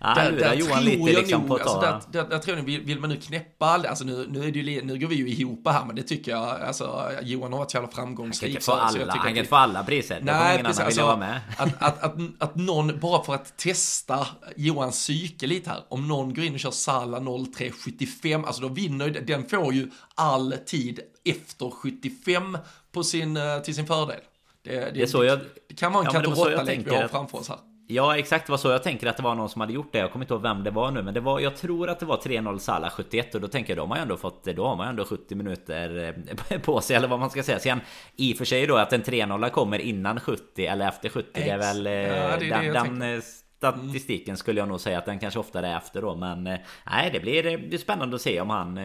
Där, lura där Johan tror lite jag liksom nog, alltså, där, där, där tror jag, vill, vill man nu knäppa all, alltså nu, nu, är det ju, nu går vi ju ihop här, men det tycker jag, alltså Johan har varit så jävla Han kan framgångsrik. inte få alla, han att kan vi- inte få alla priser. Det kommer ingen annan vilja vara med. Att, att, att, att någon, bara för att testa Johans psyke lite här, om någon går in och kör Sala 0375, alltså då vinner ju, den får ju all tid efter 75 på sin, eh, till sin fördel. Det, det, Det jag- det kan vara en Ja, katt och vi tänker har framför oss här. Ja exakt. Det var så jag tänker att det var någon som hade gjort det. Jag kommer inte ihåg vem det var nu Men det var Jag tror att det var 3-0 Salah 71 Och då tänker jag då har man ju ändå fått Då har man ju ändå 70 minuter eh, [laughs] på sig Eller vad man ska säga. Sen i och för sig då att en 3-0 kommer innan 70 Eller efter 70 Det är väl eh, Ja, det är Den, den eh, statistiken skulle jag nog säga att den kanske oftare är efter då Men Nej det blir, det blir spännande att se om han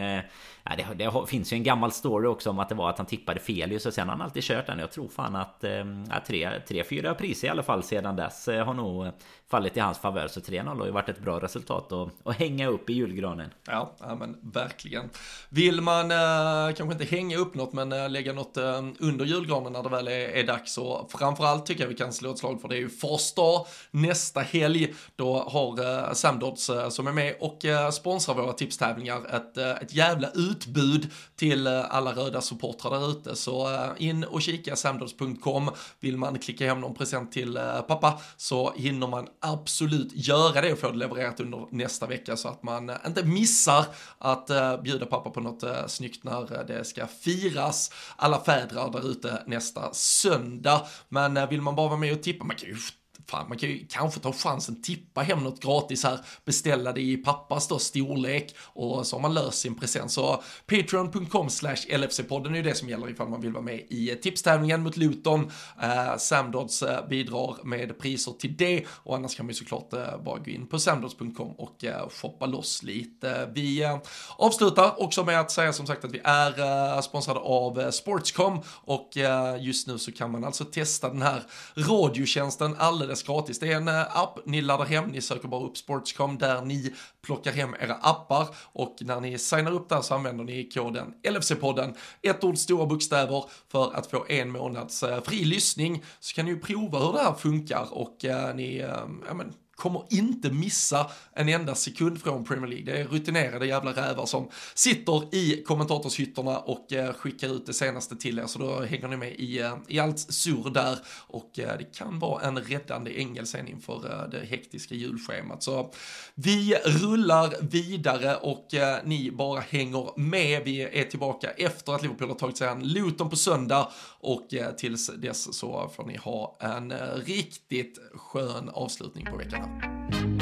det, det finns ju en gammal story också om att det var att han tippade fel ju, så sen har han alltid kört den. Jag tror fan att eh, ja, tre, tre, fyra priser i alla fall sedan dess eh, har nog fallit i hans favör. Så 3-0 har ju varit ett bra resultat att, att hänga upp i julgranen. Ja, ja men verkligen. Vill man eh, kanske inte hänga upp något men eh, lägga något eh, under julgranen när det väl är, är dags så framförallt tycker jag vi kan slå ett slag för det är ju första nästa helg. Då har eh, Samdods eh, som är med och eh, sponsrar våra tipstävlingar ett, eh, ett jävla utbud till eh, alla röda supportrar där ute. Så eh, in och kika samdals.com Vill man klicka hem någon present till eh, pappa så hinner man absolut göra det och få det levererat under nästa vecka så att man inte missar att bjuda pappa på något snyggt när det ska firas. Alla fädrar där ute nästa söndag. Men vill man bara vara med och tippa, man kan ju Fan, man kan ju kanske ta chansen, tippa hem något gratis här, beställa det i pappas då storlek och så har man löst sin present. Så patreon.com slash LFC-podden är ju det som gäller ifall man vill vara med i tipstävlingen mot Luton. Eh, Samdods eh, bidrar med priser till det och annars kan man ju såklart eh, bara gå in på samdods.com och eh, shoppa loss lite. Vi eh, avslutar också med att säga som sagt att vi är eh, sponsrade av eh, Sportscom och eh, just nu så kan man alltså testa den här radiotjänsten alldeles gratis. Det är en eh, app. Ni laddar hem, ni söker bara upp Sportscom där ni plockar hem era appar. Och när ni signar upp där så använder ni koden LFC-podden, ett ord stora bokstäver för att få en månads eh, fri lyssning. Så kan ni ju prova hur det här funkar och eh, ni, ja men kommer inte missa en enda sekund från Premier League. Det är rutinerade jävla rävar som sitter i kommentatorshytterna och eh, skickar ut det senaste till er, så då hänger ni med i, eh, i allt sur där och eh, det kan vara en räddande ängel sen inför eh, det hektiska julschemat. Så vi rullar vidare och eh, ni bara hänger med. Vi är tillbaka efter att Liverpool har tagit sig an Luton på söndag och tills dess så får ni ha en riktigt skön avslutning på veckan. out.